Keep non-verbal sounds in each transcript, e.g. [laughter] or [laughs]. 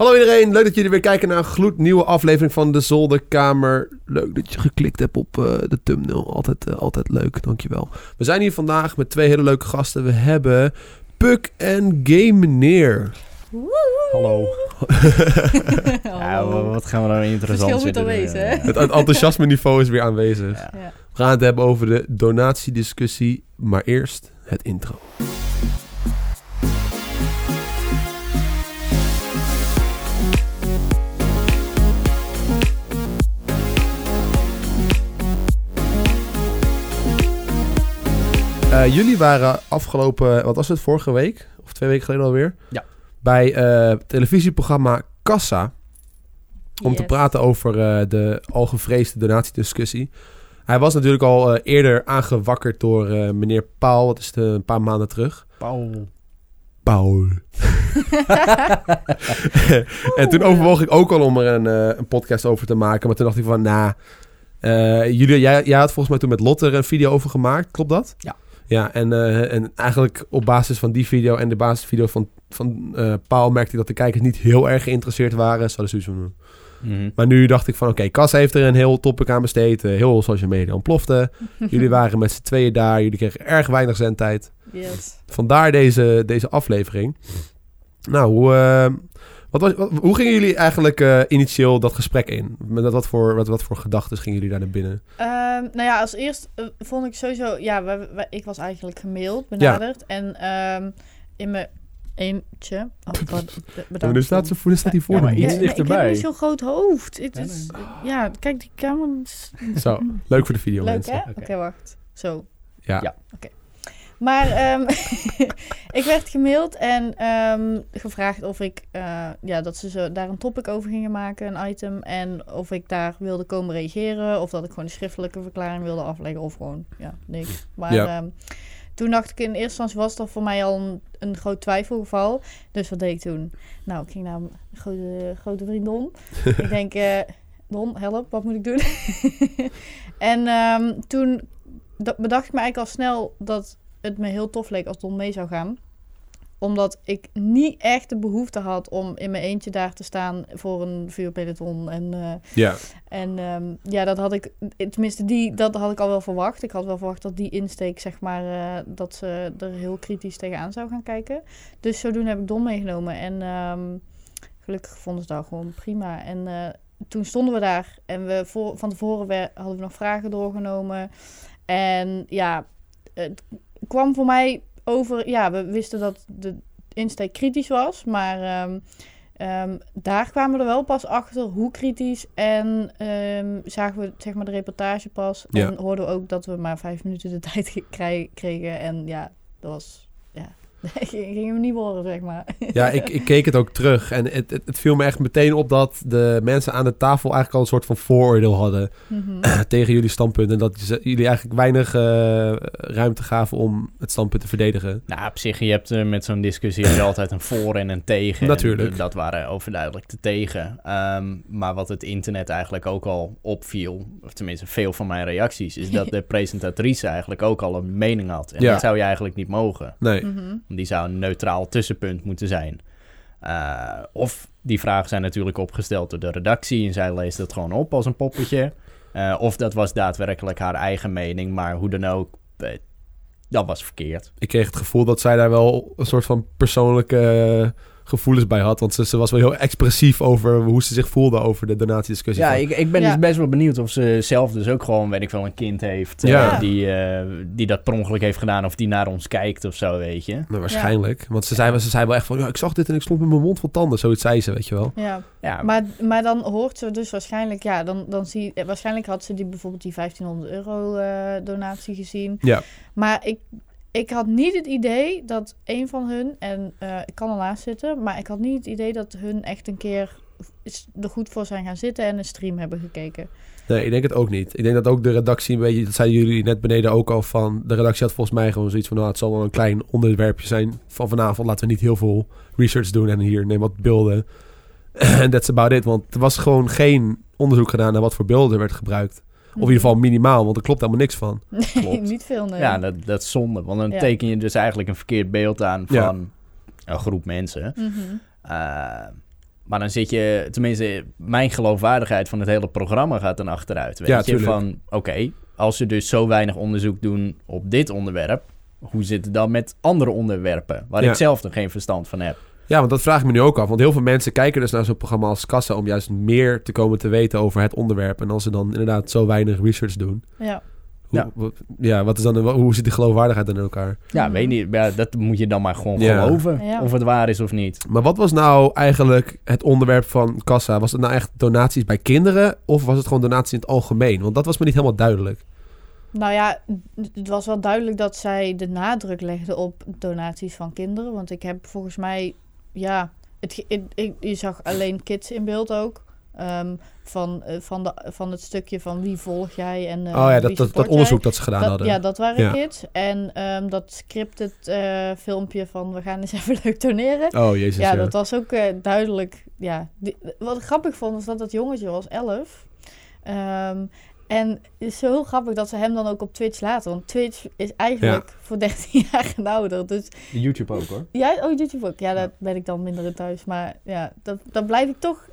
Hallo iedereen, leuk dat jullie weer kijken naar een gloednieuwe aflevering van de Zolderkamer. Leuk dat je geklikt hebt op eh, de thumbnail, altijd, eh, altijd leuk, dankjewel. We zijn hier vandaag met twee hele leuke gasten. We hebben Puk en Game Meneer. Hallo. [laughs] Ja, wat gaan we nou interessant Verschil moet zitten er doen, wezen, ja. hè? Het en- enthousiasme-niveau is weer aanwezig. Ja. Ja. We gaan het hebben over de donatiediscussie, maar eerst het intro. Eh, jullie waren afgelopen, wat was het, vorige week? Of twee weken geleden alweer? Ja. Bij eh, het televisieprogramma Kassa. Om te praten over eh, de al gevreesde donatiediscussie. Hij was natuurlijk al eerder aangewakkerd door eh, meneer Paul. Dat is de- een paar maanden terug. Paul. Paul. [laughs] en toen overwoog ik ook al om er een, eh, een podcast over te maken. Maar toen dacht ik van, nou... eh, jullie, jij, jij had volgens mij toen met Lotte er een video over gemaakt. Klopt dat? Ja. Ja, en, eh, en eigenlijk op basis van die video en de basisvideo van, van eh, Paul... merkte ik dat de kijkers niet heel erg geïnteresseerd waren. Ze hadden zoiets van... Mhm. Maar nu dacht ik van, oké, Cas heeft er een heel topic aan besteed. eh, heel social media ontplofte. [laughs] Jullie waren met z'n tweeën daar. Jullie kregen erg weinig zendtijd. Yes. Vandaar deze, deze aflevering. Nou, hoe, eh, wat was, wat- hoe gingen jullie eigenlijk eh, initieel dat gesprek in? Met wat, wat, voor, wat, wat voor gedachten gingen jullie daar naar binnen? Ehm, nou ja, als eerst eh, vond ik sowieso... Ja, we- we- ik was eigenlijk gemaild, benaderd. En ehm, in mijn eentje... Oh, [laughs] bedankt. nu staat, ze, nu staat hij voor Ja, maar me. iets Ja, nee, ik dichterbij. heb niet zo'n groot hoofd. Het Ja, is, nee. ja, kijk, die camera... Zo, leuk voor de video Leuk, mensen. hè? Oké, Oké. wacht. Zo. Ja. Ja. Maar ehm, [laughs] ik werd gemaild en ehm, gevraagd of ik, eh, ja, dat ze zo daar een topic over gingen maken, een item. En of ik daar wilde komen reageren. Of dat ik gewoon een schriftelijke verklaring wilde afleggen. Of gewoon, ja, niks. Maar Ja. ehm, toen dacht ik in eerste instantie was dat voor mij al een, een groot twijfelgeval. Dus wat deed ik toen? Nou, ik ging naar mijn grote, grote vriend Don. [laughs] ik denk, eh, Don, help, wat moet ik doen? [laughs] en toen da- bedacht ik me eigenlijk al snel dat het me heel tof leek als Don mee zou gaan. Omdat ik niet echt de behoefte had om in mijn eentje daar te staan voor een vuurpeloton. En, eh, Ja, en ehm, ja, dat had ik, tenminste, die, dat had ik al wel verwacht. Ik had wel verwacht dat die insteek, zeg maar, eh, dat ze er heel kritisch tegenaan zou gaan kijken. Dus zodoende heb ik Don meegenomen. En ehm, gelukkig vonden ze dat gewoon prima. En eh, toen stonden we daar en we voor, van tevoren hadden we nog vragen doorgenomen. En ja, het kwam voor mij over, ja, we wisten dat de insteek kritisch was, maar ehm, ehm, daar kwamen we er wel pas achter hoe kritisch. En ehm, zagen we zeg maar de reportage pas. Ja. En hoorden we ook dat we maar vijf minuten de [laughs] tijd kregen. En ja, dat was, [laughs] ja, ging ging hem niet worden, zeg maar. ja ik, ik keek het ook terug. En het, het, het viel me echt meteen op dat de mensen aan de tafel eigenlijk al een soort van vooroordeel hadden. Mhm. [clears throat] tegen jullie standpunt. En dat ze- jullie eigenlijk weinig eh, ruimte gaven om het standpunt te verdedigen. Nou, op zich, je hebt eh, met zo'n discussie je [clears throat] altijd een voor en een tegen. Natuurlijk. En dat waren overduidelijk te tegen. Ehm, maar wat het internet eigenlijk ook al opviel, of tenminste veel van mijn reacties, is dat de [laughs] presentatrice eigenlijk ook al een mening had. En Ja. dat zou je eigenlijk niet mogen. Nee. Mhm. Die zou een neutraal tussenpunt moeten zijn. Eh, of die vragen zijn natuurlijk opgesteld door de redactie en zij leest het gewoon op als een poppetje. Eh, of dat was daadwerkelijk haar eigen mening, maar hoe dan ook, eh, dat was verkeerd. Ik kreeg het gevoel dat zij daar wel een soort van persoonlijke gevoelens bij had. Want ze, ze was wel heel expressief over hoe ze zich voelde over de donatiediscussie. Ja, van- ik, ik ben Ja. dus best wel benieuwd of ze zelf dus ook gewoon, weet ik wel, een kind heeft eh, die, eh, die dat per ongeluk heeft gedaan of die naar ons kijkt of zo, weet je. Nou, waarschijnlijk. Want ze zei, ze zei wel echt van... Ja, ik zag dit en ik stond met mijn mond vol tanden. Zoiets zei ze, weet je wel. Ja, Ja, maar, maar dan hoort ze dus waarschijnlijk, ja, dan, dan zie eh, waarschijnlijk had ze die bijvoorbeeld die 1500 euro eh, donatie gezien. Ja. Maar ik, ik had niet het idee dat een van hun, en eh, ik kan ernaast zitten, maar ik had niet het idee dat hun echt een keer er goed voor zijn gaan zitten en een stream hebben gekeken. Nee, ik denk het ook niet. Ik denk dat ook de redactie een beetje... Dat zeiden jullie net beneden ook al van... De redactie had volgens mij gewoon zoiets van... Nou, het zal wel een klein onderwerpje zijn van vanavond. Laten we niet heel veel research doen. En hier neem wat beelden. [clears throat] En that's about it. Want er was gewoon geen onderzoek gedaan naar wat voor beelden er werd gebruikt. Of in ieder geval minimaal, want er klopt helemaal niks van. [laughs] Nee, Klopt. niet veel, nee. ja dat, dat is zonde, want dan Ja. teken je dus eigenlijk een verkeerd beeld aan Ja. van een groep mensen. Mhm. Eh, Maar dan zit je, tenminste, mijn geloofwaardigheid van het hele programma gaat dan achteruit. Weet Ja, je, tuurlijk. van oké, als ze dus zo weinig onderzoek doen op dit onderwerp, hoe zit het dan met andere onderwerpen waar Ja. ik zelf nog geen verstand van heb? Ja, want dat vraag ik me nu ook af. Want heel veel mensen kijken dus naar zo'n programma als Kassa... om juist meer te komen te weten over het onderwerp. En als ze dan inderdaad zo weinig research doen... Ja. Hoe, Ja. wat, ja, wat is dan, de- hoe zit die geloofwaardigheid dan in elkaar? Ja, Mhm. weet niet. Ja, dat moet je dan maar gewoon Ja. geloven, Ja. of het waar is of niet. Maar wat was nou eigenlijk het onderwerp van Kassa? Was het nou echt donaties bij kinderen... of was het gewoon donaties in het algemeen? Want dat was me niet helemaal duidelijk. Nou ja, het was wel duidelijk dat zij de nadruk legde op donaties van kinderen. Want ik heb volgens mij, ja, het, je zag alleen kids in beeld ook. Ehm, van, eh, van, de, van het stukje van wie volg jij en eh, oh ja, dat, dat, onderzoek dat ze gedaan Dat- hadden. Ja, dat waren Ja. kids. En ehm, dat scripted eh, filmpje van we gaan eens [laughs] even leuk doneren. Oh, jezus. ja, Ja, dat was ook duidelijk. Ja. Die- wat ik grappig vond, was dat dat jongetje was 11. Ehm, en het is zo heel grappig dat ze hem dan ook op Twitch laten. Want Twitch is eigenlijk voor 13 [laughs] jaar en ouder. Dus YouTube ook hoor. ja, oh, YouTube ook. Ja, daar ben ik dan minder in thuis. Maar ja, dat, dat blijf ik toch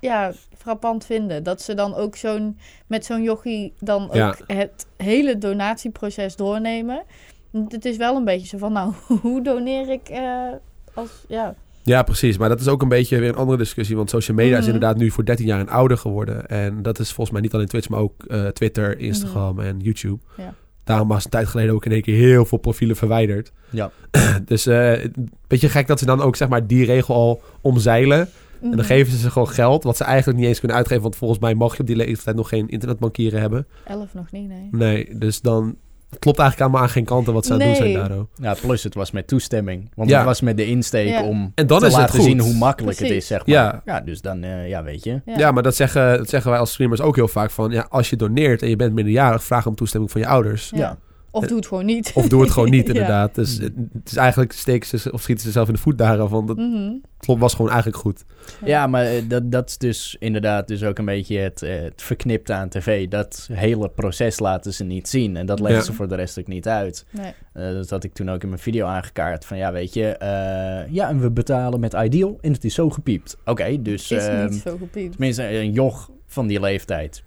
ja, frappant vinden. Dat ze dan ook zo'n met zo'n jochie dan ook Ja. het hele donatieproces doornemen. Want Het is wel een beetje zo van, nou, [laughs] hoe doneer ik eh, als, ja... Ja, precies. Maar dat is ook een beetje weer een andere discussie. Want social media is Mhm. inderdaad nu voor 13 jaar en ouder geworden. En dat is volgens mij niet alleen Twitch, maar ook eh, Twitter, Instagram en YouTube. Ja. Daarom was een tijd geleden ook in één keer heel veel profielen verwijderd. Ja. [clears throat] Dus eh een beetje gek dat ze dan ook zeg maar die regel al omzeilen. En Mhm. dan geven ze ze gewoon geld, wat ze eigenlijk niet eens kunnen uitgeven. Want volgens mij mag je op die leeftijd nog geen internetbankieren hebben. Elf nog niet, nee. Nee, dus dan klopt eigenlijk allemaal aan geen kanten wat ze aan het doen zijn daardoor. Ja, plus het was met toestemming. Want Ja. het was met de insteek Ja. om En dan te is het laten goed. zien hoe makkelijk het is, zeg maar. Ja. Ja, dus dan, eh, ja, weet je. Ja. Ja, maar dat zeggen, dat zeggen wij als streamers ook heel vaak van... Ja, als je doneert en je bent minderjarig, vraag om toestemming van je ouders. Ja. Of doe het gewoon niet. Of doe het gewoon niet, [laughs] Ja. inderdaad. Dus het, het is eigenlijk steken ze of schieten ze zelf in de voet daarvan. Want het Mhm. klopt was gewoon eigenlijk goed. Ja, maar eh, dat, dat is dus inderdaad dus ook een beetje het, eh, het verknipte aan tv. Dat hele proces laten ze niet zien. En dat leggen Ja. ze voor de rest ook niet uit. Nee. Eh, dat had ik toen ook in mijn video aangekaart. Van ja, weet je, eh, ja, en we betalen met Ideal en het is zo gepiept. Oké, dus Is ehm, niet zo gepiept. tenminste een joch van die leeftijd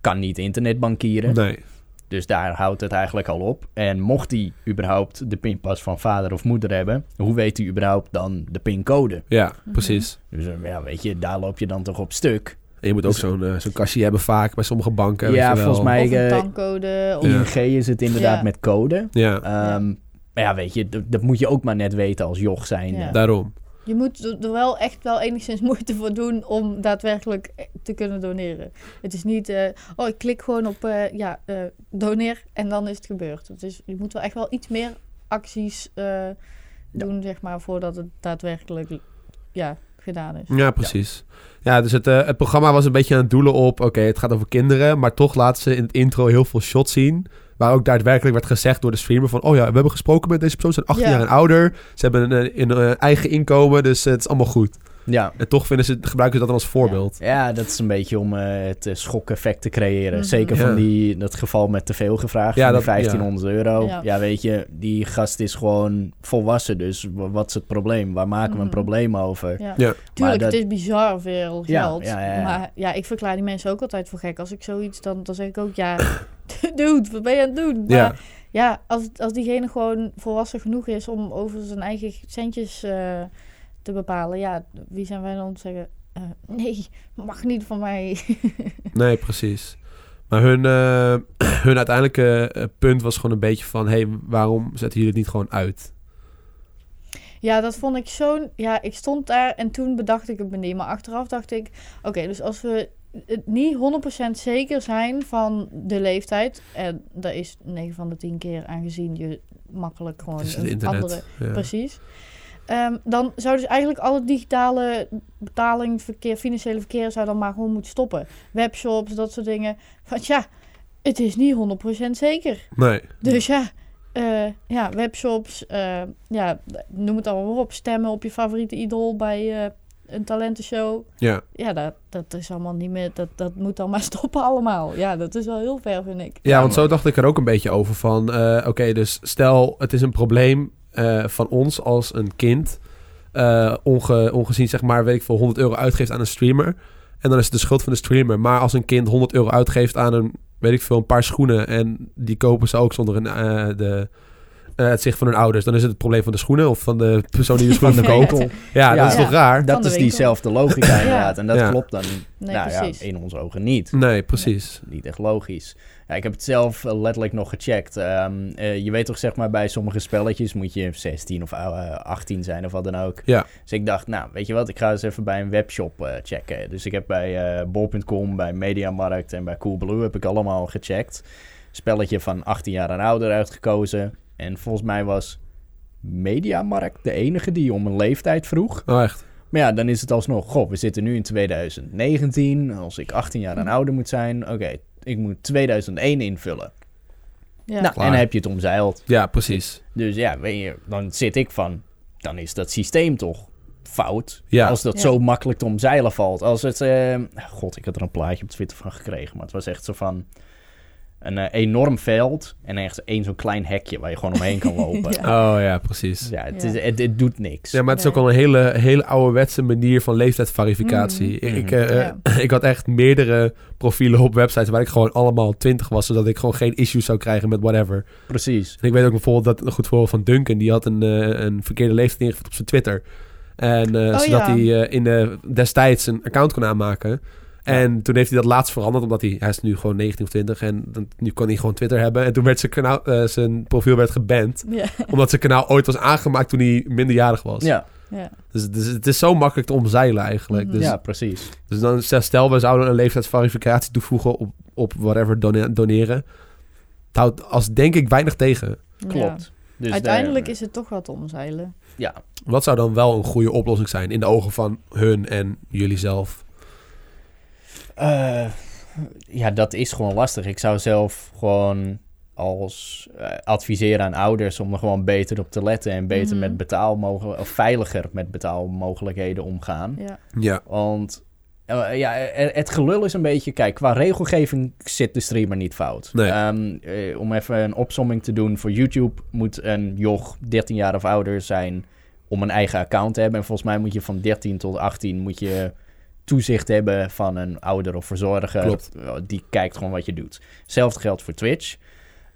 kan niet internetbankieren. Nee. Dus daar houdt het eigenlijk al op. En mocht hij überhaupt de pinpas van vader of moeder hebben, hoe weet hij überhaupt dan de pincode? Ja, Mhm. precies. Dus eh, ja, weet je, daar loop je dan toch op stuk. En je moet ook Dus- zo'n eh, zo'n kastje hebben vaak bij sommige banken. Ja, weet je wel. volgens mij- Of een eh, tankcode. Of... ING is het inderdaad Ja. met code. Ja, Ehm, Maar ja, weet je, dat, dat moet je ook maar net weten als joch zijn. Ja. daarom. Je moet er wel echt wel enigszins [laughs] moeite voor doen om daadwerkelijk te kunnen doneren. Het is niet, eh, oh ik klik gewoon op eh, ja, eh, doneer en dan is het gebeurd. Dus je moet wel echt wel iets meer acties eh, doen, zeg maar, voordat het daadwerkelijk ja, gedaan is. Ja, precies. Ja, dus het, eh, het programma was een beetje aan het doelen op... Oké, het gaat over kinderen, maar toch laten ze in het intro heel veel shots zien... Waar ook daadwerkelijk werd gezegd door de streamer van... Oh ja, we hebben gesproken met deze persoon, ze zijn 18 Ja. jaar en ouder. Ze hebben een, een, een eigen inkomen, dus eh, het is allemaal goed. Ja. En toch vinden ze, gebruiken ze dat dan als voorbeeld. Ja, dat is een beetje om eh, het eh, schokeffect te creëren. Mhm. Zeker Ja. van die, dat geval met te veel gevraagd, Ja, van dat- die 1500 euro. Ja. Ja. weet je, die gast is gewoon volwassen. Dus wat is het probleem? Waar maken we een Mhm. probleem over? Ja. Ja. Tuurlijk, dat- het is bizar veel geld. ja, ja, ja. Maar ja, ik verklaar die mensen ook altijd voor gek. Als ik zoiets, dan, dan zeg ik ook, ja, [laughs] dude, wat ben je aan het doen? Maar Ja. ja, als, als diegene gewoon volwassen genoeg is om over zijn eigen centjes eh, te bepalen, ja, wie zijn wij dan om te zeggen, eh, nee, mag niet van mij. [laughs] Nee, precies. Maar hun, eh, [clears throat] hun uiteindelijke eh, punt was gewoon een beetje van... hey, waarom zetten jullie het niet gewoon uit? ja, dat vond ik zo'n, ja, ik stond daar en toen bedacht ik het me niet. Maar achteraf dacht ik, oké, dus als we het niet 100% zeker zijn van de leeftijd, en dat is 9 van de 10 keer aangezien je makkelijk gewoon Het is het een internet. andere ja. Precies. Ehm, dan zou dus eigenlijk alle digitale betaling, verkeer, financiële verkeer zou dan maar gewoon moeten stoppen. Webshops, dat soort dingen. Want ja, het is niet 100% zeker. Nee, Dus ja, eh, ja webshops, eh, ja, noem het allemaal maar op. Stemmen op je favoriete idool bij eh, een talentenshow. ja. Ja, dat, dat is allemaal niet meer, dat, dat moet dan maar [laughs] stoppen allemaal. Ja, dat is wel heel ver, vind ik. Ja, want zo dacht ik er ook een beetje over van... oké, dus stel het is een probleem eh, van ons als een kind... eh, onge, ongezien, zeg maar, weet ik veel, 100 euro uitgeeft aan een streamer. En dan is het de schuld van de streamer. Maar als een kind 100 euro uitgeeft aan een, weet ik veel, een paar schoenen. En die kopen ze ook zonder een, eh, de, eh, het zicht van hun ouders. Dan is het het probleem van de schoenen of van de persoon die de schoenen de koopt. Ja, Ja. dat is Ja. toch raar? Dat is diezelfde logica [laughs] inderdaad. En dat Ja. klopt dan Nee, nou, in onze ogen niet. Nee, precies. Niet echt logisch. Ja, ik heb het zelf eh, letterlijk nog gecheckt. Ehm, eh, je weet toch, zeg maar, bij sommige spelletjes moet je 16 of eh, 18 zijn of wat dan ook. Ja. Dus ik dacht, nou, weet je wat, ik ga eens even bij een webshop eh, checken. Dus ik heb bij bol.com, bij Mediamarkt en bij Coolblue heb ik allemaal gecheckt. Spelletje van 18 jaar en ouder uitgekozen. En volgens mij was Mediamarkt de enige die om een leeftijd vroeg. Oh, echt? Maar ja, dan is het alsnog, goh, we zitten nu in 2019. Als ik 18 jaar en ouder moet zijn, oké, ik moet 2001 invullen. Ja. nou, Klaar. en dan heb je het omzeild. Ja, precies. Dus ja, weet je, dan zit ik van, dan is dat systeem toch fout. Ja. Als dat Ja. zo makkelijk te omzeilen valt. Als het, eh, god, ik had er een plaatje op Twitter van gekregen, maar het was echt zo van een eh, enorm veld en echt één zo'n klein hekje waar je gewoon omheen kan [laughs] lopen. Ja. Oh ja, precies. het, Ja. Is, het, het doet niks. Ja, maar het is ook al een hele, hele ouderwetse manier van leeftijdsverificatie. Mhm. Ik, eh, Ja. [laughs] ik had echt meerdere profielen op websites waar ik gewoon allemaal 20 was, zodat ik gewoon geen issues zou krijgen met whatever. Precies. En ik weet ook bijvoorbeeld dat een goed voorbeeld van Duncan, die had een, eh, een verkeerde leeftijd ingevuld op zijn Twitter. En eh, Oh, zodat ja. hij eh, in de, destijds een account kon aanmaken. En toen heeft hij dat laatst veranderd, omdat hij, hij is nu gewoon 19 of 20 en dan, nu kan hij gewoon Twitter hebben. En toen werd zijn, kanaal, eh, zijn profiel werd geband, Ja. omdat zijn kanaal ooit was aangemaakt toen hij minderjarig was. Ja, Ja. Dus, dus het is zo makkelijk te omzeilen eigenlijk. Mhm. Dus, ja, precies. dus dan stel, we zouden een leeftijdsverificatie toevoegen op, op whatever done- doneren. Het houdt als denk ik weinig tegen. Klopt. Dus Uiteindelijk daar- is het toch wat te omzeilen. Ja, Wat zou dan wel een goede oplossing zijn in de ogen van hun en jullie zelf? Eh, ja, dat is gewoon lastig. Ik zou zelf gewoon als eh, adviseren aan ouders om er gewoon beter op te letten en beter Mhm. met betaalmogelijkheden of veiliger met betaalmogelijkheden omgaan. Ja. Ja, Want eh, ja, het gelul is een beetje, kijk, qua regelgeving zit de streamer niet fout. Nee. Ehm, eh, om even een opsomming te doen, voor YouTube moet een joch 13 jaar of ouder zijn om een eigen account te hebben. En volgens mij moet je van 13 tot 18 moet je toezicht hebben van een ouder of verzorger. Klopt. Die kijkt gewoon wat je doet. Hetzelfde geldt voor Twitch.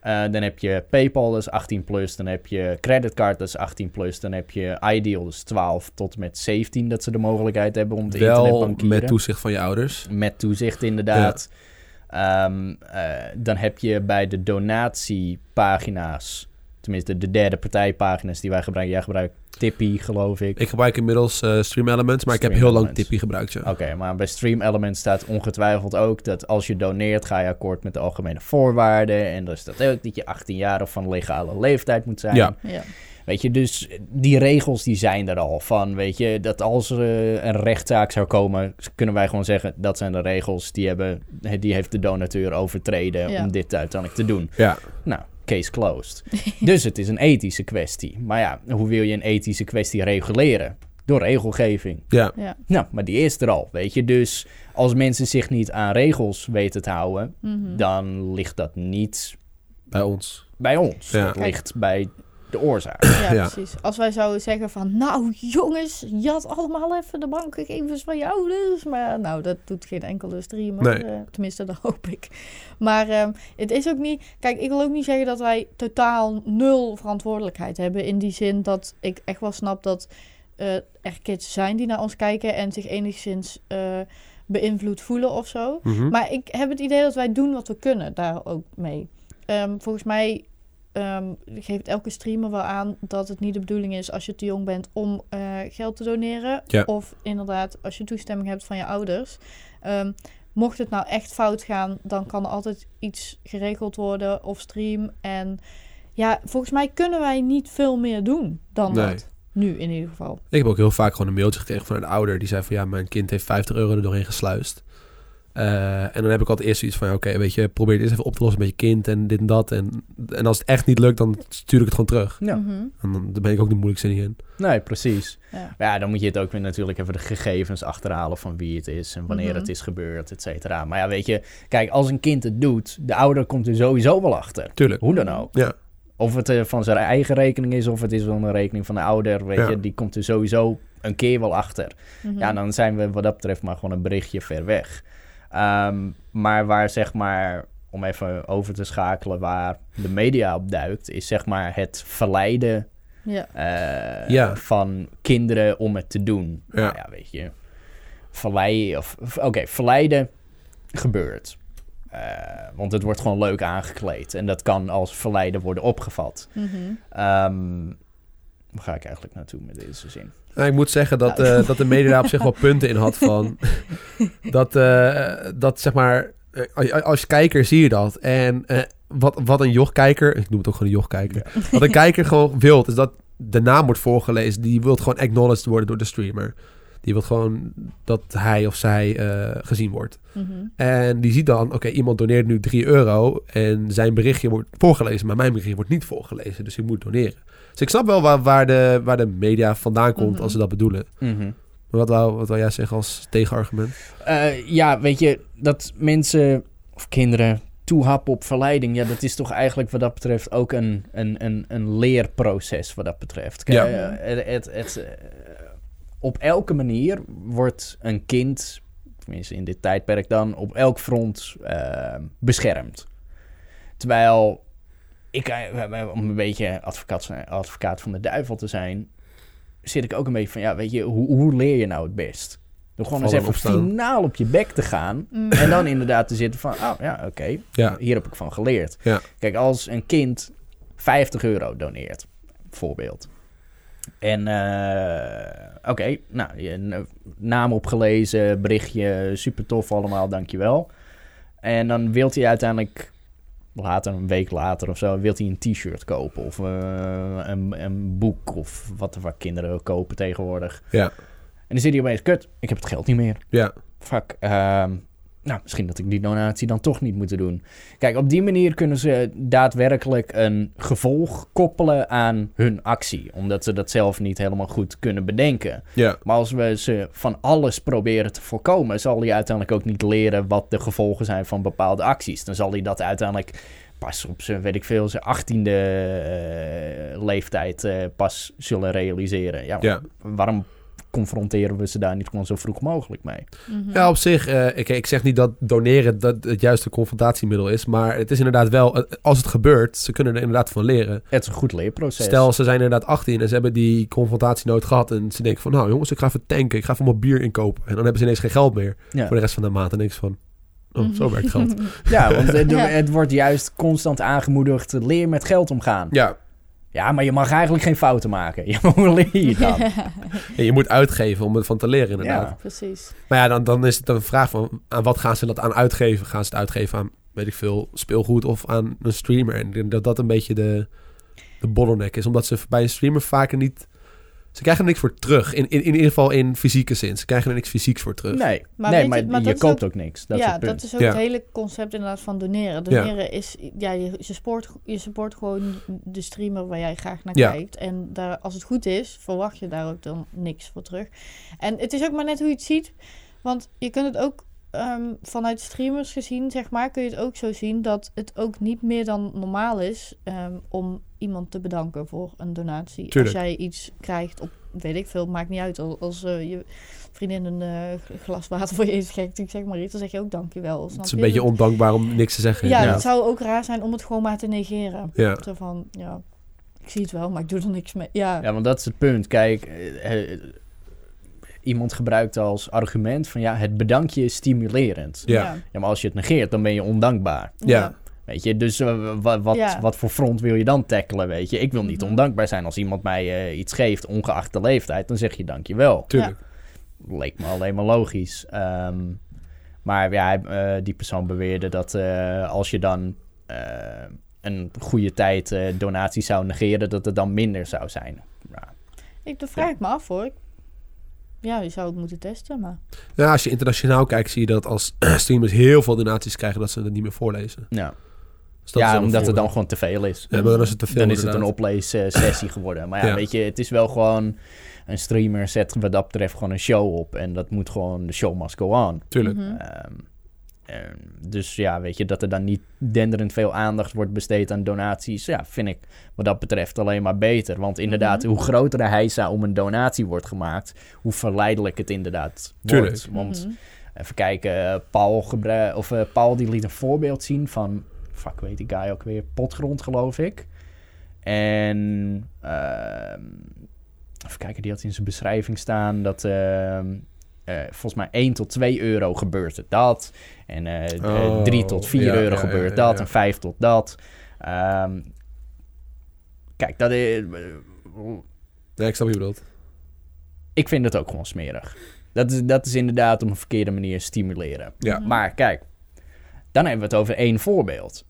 Eh, dan heb je PayPal, is 18 plus. Dan heb je creditcard, is 18 plus. Dan heb je iDeal, is 12 tot met 17, dat ze de mogelijkheid hebben om te wel internetbankieren. met toezicht van je ouders. Met toezicht, inderdaad. Ehm, eh, dan heb je bij de donatiepagina's, tenminste de derde partijpagina's die wij gebruiken. Jij gebruikt Tippy, geloof ik. Ik gebruik inmiddels eh, Stream Elements, maar ik heb heel lang. Tippy gebruikt. Ja. Oké, maar bij Stream Elements staat ongetwijfeld ook dat als je doneert, ga je akkoord met de algemene voorwaarden. En dan staat ook dat je 18 jaar of van legale leeftijd moet zijn. Ja. Ja. Weet je, dus die regels die zijn er al van, weet je, dat als er eh, een rechtszaak zou komen, kunnen wij gewoon zeggen, dat zijn de regels, die, hebben, die heeft de donateur overtreden Ja. om dit uiteindelijk te doen. Ja. Nou, case closed. [laughs] dus het is een ethische kwestie. Maar ja, hoe wil je een ethische kwestie reguleren? Door regelgeving. ja. Ja. Nou, maar die is er al, weet je. Dus als mensen zich niet aan regels weten te houden, Mhm. dan ligt dat niet bij ons. bij ons. Ja. Dat ligt bij de oorzaak. Ja, Ja. precies. Als wij zouden zeggen van, nou jongens, jat allemaal even de bankgegevens van je ouders. Maar nou, dat doet geen enkele streamer. Nee. eh, tenminste, dat hoop ik. Maar ehm, het is ook niet... Kijk, ik wil ook niet zeggen dat wij totaal nul verantwoordelijkheid hebben. In die zin dat ik echt wel snap dat eh, er kids zijn die naar ons kijken en zich enigszins eh, beïnvloed voelen of zo. Mhm. Maar ik heb het idee dat wij doen wat we kunnen daar ook mee. Ehm, volgens mij ehm, geeft elke streamer wel aan dat het niet de bedoeling is als je te jong bent om eh, geld te doneren. Ja. Of inderdaad als je toestemming hebt van je ouders. Ehm, mocht het nou echt fout gaan, dan kan er altijd iets geregeld worden of stream. En ja, volgens mij kunnen wij niet veel meer doen dan Nee. dat. Nu in ieder geval. Ik heb ook heel vaak gewoon een mailtje gekregen van een ouder die zei van ja, mijn kind heeft 50 euro er doorheen gesluist. Eh, en dan heb ik altijd eerst zoiets van oké, weet je, probeer het eens even op te lossen met je kind en dit en dat. En, en als het echt niet lukt, dan stuur ik het gewoon terug. Ja. Mhm. En dan, dan ben ik ook de moeilijkste niet in. Nee, precies. Ja. Maar ja, dan moet je het ook weer natuurlijk even de gegevens achterhalen van wie het is en wanneer Mhm. het is gebeurd, et cetera. Maar ja, weet je, kijk, als een kind het doet, de ouder komt er sowieso wel achter. Tuurlijk. Hoe dan ook. Ja, Of het eh, van zijn eigen rekening is, of het is van een rekening van de ouder, weet Ja. je, die komt er sowieso een keer wel achter. Mhm. Ja, dan zijn we wat dat betreft maar gewoon een berichtje ver weg. Ehm, maar waar zeg maar, om even over te schakelen, waar de media op duikt, is zeg maar het verleiden ja. eh, Ja. van kinderen om het te doen. Ja. Nou ja, weet je. Verleiden, of, of- oké, verleiden gebeurt. Eh, want het wordt gewoon leuk aangekleed. En dat kan als verleiden worden opgevat. Mhm. Ehm waar ga ik eigenlijk naartoe met deze zin? Nou, ik moet zeggen dat, Nou. eh, dat de media op zich wel [laughs] punten in had van... dat, eh, dat zeg maar... eh, als, kijker zie je dat. En wat, wat een jochkijker... Ik noem het ook gewoon een jochkijker. Wat een kijker gewoon wil, is dat de naam wordt voorgelezen. Die wil gewoon acknowledged worden door de streamer. Die wil gewoon dat hij of zij eh, gezien wordt. Mhm. En die ziet dan, oké, iemand doneert nu 3 euro en zijn berichtje wordt voorgelezen, maar mijn berichtje wordt niet voorgelezen, dus ik moet doneren. Dus ik snap wel waar, waar, de, waar de media vandaan komt Mhm. als ze dat bedoelen. Maar wat wou, wat wou jij zeggen als tegenargument? Eh, ja, weet je, dat mensen of kinderen toehappen op verleiding, ja, dat is toch eigenlijk wat dat betreft ook een, een, een, een leerproces wat dat betreft. Kijk, Ja. eh, het, het, het, op elke manier wordt een kind, tenminste in dit tijdperk dan, op elk front eh, beschermd. Terwijl ik, eh, om een beetje advocaat, advocaat van de duivel te zijn, zit ik ook een beetje van, ja, weet je, hoe, hoe leer je nou het best? Door gewoon eens even opstaan. finaal op je bek te gaan. Mm. En dan inderdaad te zitten van, oh ja, oké, Ja, hier heb ik van geleerd. Ja. Kijk, als een kind 50 euro doneert, bijvoorbeeld. En, eh, oké, nou, n- naam opgelezen, berichtje, super tof allemaal, dankjewel. En dan wilt hij uiteindelijk, later, een week later of zo, wilt hij een t-shirt kopen. Of eh, een, een boek, of wat er wat kinderen kopen tegenwoordig. ja, En dan zit hij opeens, kut, ik heb het geld niet meer ja, fuck, ehm, nou, misschien dat ik die donatie dan toch niet moet doen. Kijk, op die manier kunnen ze daadwerkelijk een gevolg koppelen aan hun actie. Omdat ze dat zelf niet helemaal goed kunnen bedenken. ja, Maar als we ze van alles proberen te voorkomen, zal hij uiteindelijk ook niet leren wat de gevolgen zijn van bepaalde acties. Dan zal hij dat uiteindelijk pas op zijn, weet ik veel, zijn achttiende eh, leeftijd eh, pas zullen realiseren. Ja, ja. waarom confronteren we ze daar niet gewoon zo vroeg mogelijk mee? Mhm. Ja, op zich, eh, ik, ik zeg niet dat doneren dat het juiste confrontatiemiddel is, maar het is inderdaad wel, eh, als het gebeurt, ze kunnen er inderdaad van leren. Het is een goed leerproces. Stel, ze zijn inderdaad 18 en ze hebben die confrontatie nooit gehad. En ze denken van, nou jongens, ik ga even tanken. Ik ga even wat bier inkopen. En dan hebben ze ineens geen geld meer ja. voor de rest van de maand. En niks van, oh, Mhm. zo werkt geld. [laughs] ja, want [laughs] het, Ja. het wordt juist constant aangemoedigd, leer met geld omgaan. Ja, Ja, maar je mag eigenlijk geen fouten maken. [laughs] Ja, maar hoe leer je dan? [laughs] je moet uitgeven om ervan te leren inderdaad. Ja. Precies. Maar ja, dan, dan is het een vraag van, aan wat gaan ze dat aan uitgeven? Gaan ze het uitgeven aan, weet ik veel, speelgoed of aan een streamer? En ik denk dat dat een beetje de, de bottleneck is. Omdat ze bij een streamer vaker niet... Ze krijgen er niks voor terug. In, in, in ieder geval in fysieke zin. Ze krijgen er niks fysieks voor terug. Nee, Maar nee maar, je- maar koopt ook, niks. Dat is ja, het punt. dat is ook Ja. het hele concept inderdaad van doneren. Doneren is, ja, je, je, support, je support gewoon de streamer waar jij graag naar Ja. kijkt. En daar, als het goed is, verwacht je daar ook dan niks voor terug. En het is ook maar net hoe je het ziet. Want je kunt het ook ehm, vanuit streamers gezien, zeg maar, kun je het ook zo zien dat het ook niet meer dan normaal is ehm, om iemand te bedanken voor een donatie. Tuurlijk. Als jij iets krijgt op, weet ik veel, maakt niet uit. Als, als eh, je vriendin een eh, glas water voor je inschenkt, ik zeg maar iets, dan zeg je ook dankjewel. Het snap is een je? beetje ondankbaar om niks te zeggen. ja, ja. het zou ook raar zijn om het gewoon maar te negeren. Ja. Zo van, ja, ik zie het wel, maar ik doe er niks mee. Ja, Ja, want dat is het punt. Kijk, eh, iemand gebruikt als argument van ja, het bedankje is stimulerend. Ja. Ja, maar als je het negeert, dan ben je ondankbaar. Ja. Weet je, dus eh, wa- wat, Ja. wat voor front wil je dan tackelen, weet je? Ik wil niet Mhm. ondankbaar zijn. Als iemand mij eh, iets geeft, ongeacht de leeftijd, dan zeg je dankjewel. Tuurlijk. Leek me alleen maar logisch. Ehm, maar ja, eh, die persoon beweerde dat eh, als je dan een goede tijd eh, donaties zou negeren, dat het dan minder zou zijn. Ja, ik dat vraag ik me af hoor. Ja, je zou het moeten testen, maar... Ja, als je internationaal kijkt, zie je dat als [clears throat] streamers heel veel donaties krijgen, dat ze het niet meer voorlezen. ja. Dus dat is ja omdat het dan gewoon te veel is. Ja, maar dan is het te veel dan is het een opleessessie geworden. Maar ja, Ja. weet je, het is wel gewoon... Een streamer zet wat dat betreft gewoon een show op. En dat moet gewoon... De show must go on. Tuurlijk. Mhm. Ehm, dus ja, weet je, dat er dan niet denderend veel aandacht wordt besteed aan donaties. Ja, vind ik wat dat betreft alleen maar beter. Want inderdaad, Mhm. hoe groter de heisa om een donatie wordt gemaakt, hoe verleidelijk het inderdaad Tuurlijk. wordt. Want Mhm. even kijken, eh, Paul, of, eh, Paul die liet een voorbeeld zien van, fuck weet die guy ook weer, potgrond geloof ik. En ehm, even kijken, die had in zijn beschrijving staan dat ehm, eh, volgens mij 1 tot 2 euro gebeurt het dat. En eh Oh, 3 tot 4 ja, euro ja, gebeurt ja, dat. ja. En 5 tot dat. Ehm, kijk, dat is, Nee, ik snap je bedoelt. ik vind het ook gewoon smerig. Dat is, dat is inderdaad op een verkeerde manier stimuleren. Ja. Mhm. Maar kijk, dan hebben we het over één voorbeeld.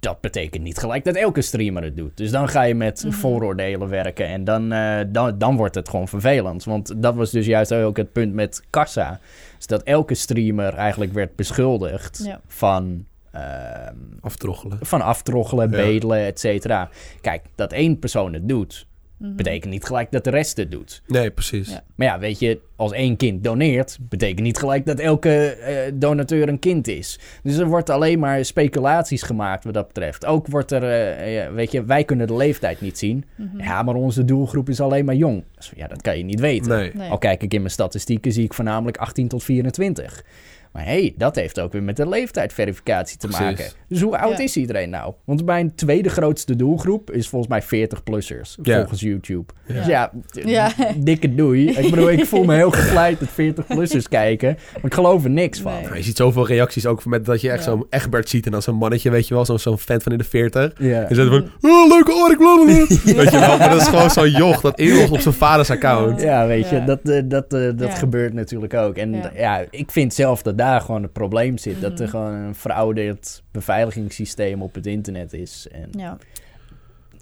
Dat betekent niet gelijk dat elke streamer het doet. Dus dan ga je met Mhm. vooroordelen werken en dan, eh, dan, dan wordt het gewoon vervelend. Want dat was dus juist ook het punt met Kassa. Dus dat elke streamer eigenlijk werd beschuldigd Ja. van... ehm, Aftroggelen. van aftroggelen, Ja. bedelen, et cetera. Kijk, dat één persoon het doet, Mhm. betekent niet gelijk dat de rest het doet. Nee, precies. Ja. Maar ja, weet je, als één kind doneert, betekent niet gelijk dat elke eh, donateur een kind is. Dus er wordt alleen maar speculaties gemaakt wat dat betreft. Ook wordt er, eh, ja, weet je, wij kunnen de leeftijd niet zien. Mhm. Ja, maar onze doelgroep is alleen maar jong. Dus ja, dat kan je niet weten. Nee. Nee. Al kijk ik in mijn statistieken, zie ik voornamelijk 18 tot 24. Maar hé, hey, dat heeft ook weer met de leeftijdsverificatie te Precies. maken. Dus hoe oud Ja. is iedereen nou? Want mijn tweede grootste doelgroep is volgens mij 40-plussers, Ja. volgens YouTube. Ja. Dus ja, dikke doei. Ik bedoel, ik voel me heel [laughs] gevleid dat 40-plussers kijken, maar ik geloof er niks van. Nee. Ja, je ziet zoveel reacties ook met dat je echt Ja. zo'n Egbert ziet en dan zo'n mannetje, weet je wel, zo'n zo'n fan van in de 40. Ja. En zegt van, oh, leuke blablabla. [laughs] Weet je wel, maar dat is gewoon zo'n joch dat inlogt op zijn vaders account. Ja, weet je, Ja. dat, eh, dat, eh, dat Ja. gebeurt natuurlijk ook. En Ja. ja. ik vind zelf dat daar gewoon het probleem zit. Dat er Mhm. gewoon een verouderd beveiligingssysteem op het internet is. En Ja.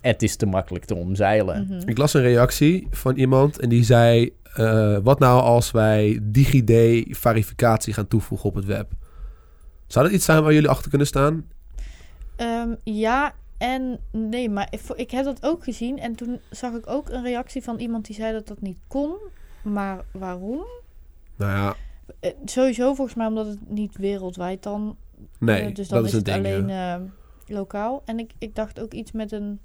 het is te makkelijk te omzeilen. Mhm. Ik las een reactie van iemand en die zei, eh, wat nou als wij DigiD-verificatie gaan toevoegen op het web? Zou dat iets zijn waar jullie achter kunnen staan? Ehm, ja en nee, maar ik, ik heb dat ook gezien. En toen zag ik ook een reactie van iemand die zei dat dat niet kon. Maar waarom? Nou ja, Eh, sowieso volgens mij omdat het niet wereldwijd dan... nee, eh, dus dan dat is, het ding. alleen ja. eh, lokaal. En ik, ik dacht ook iets met een...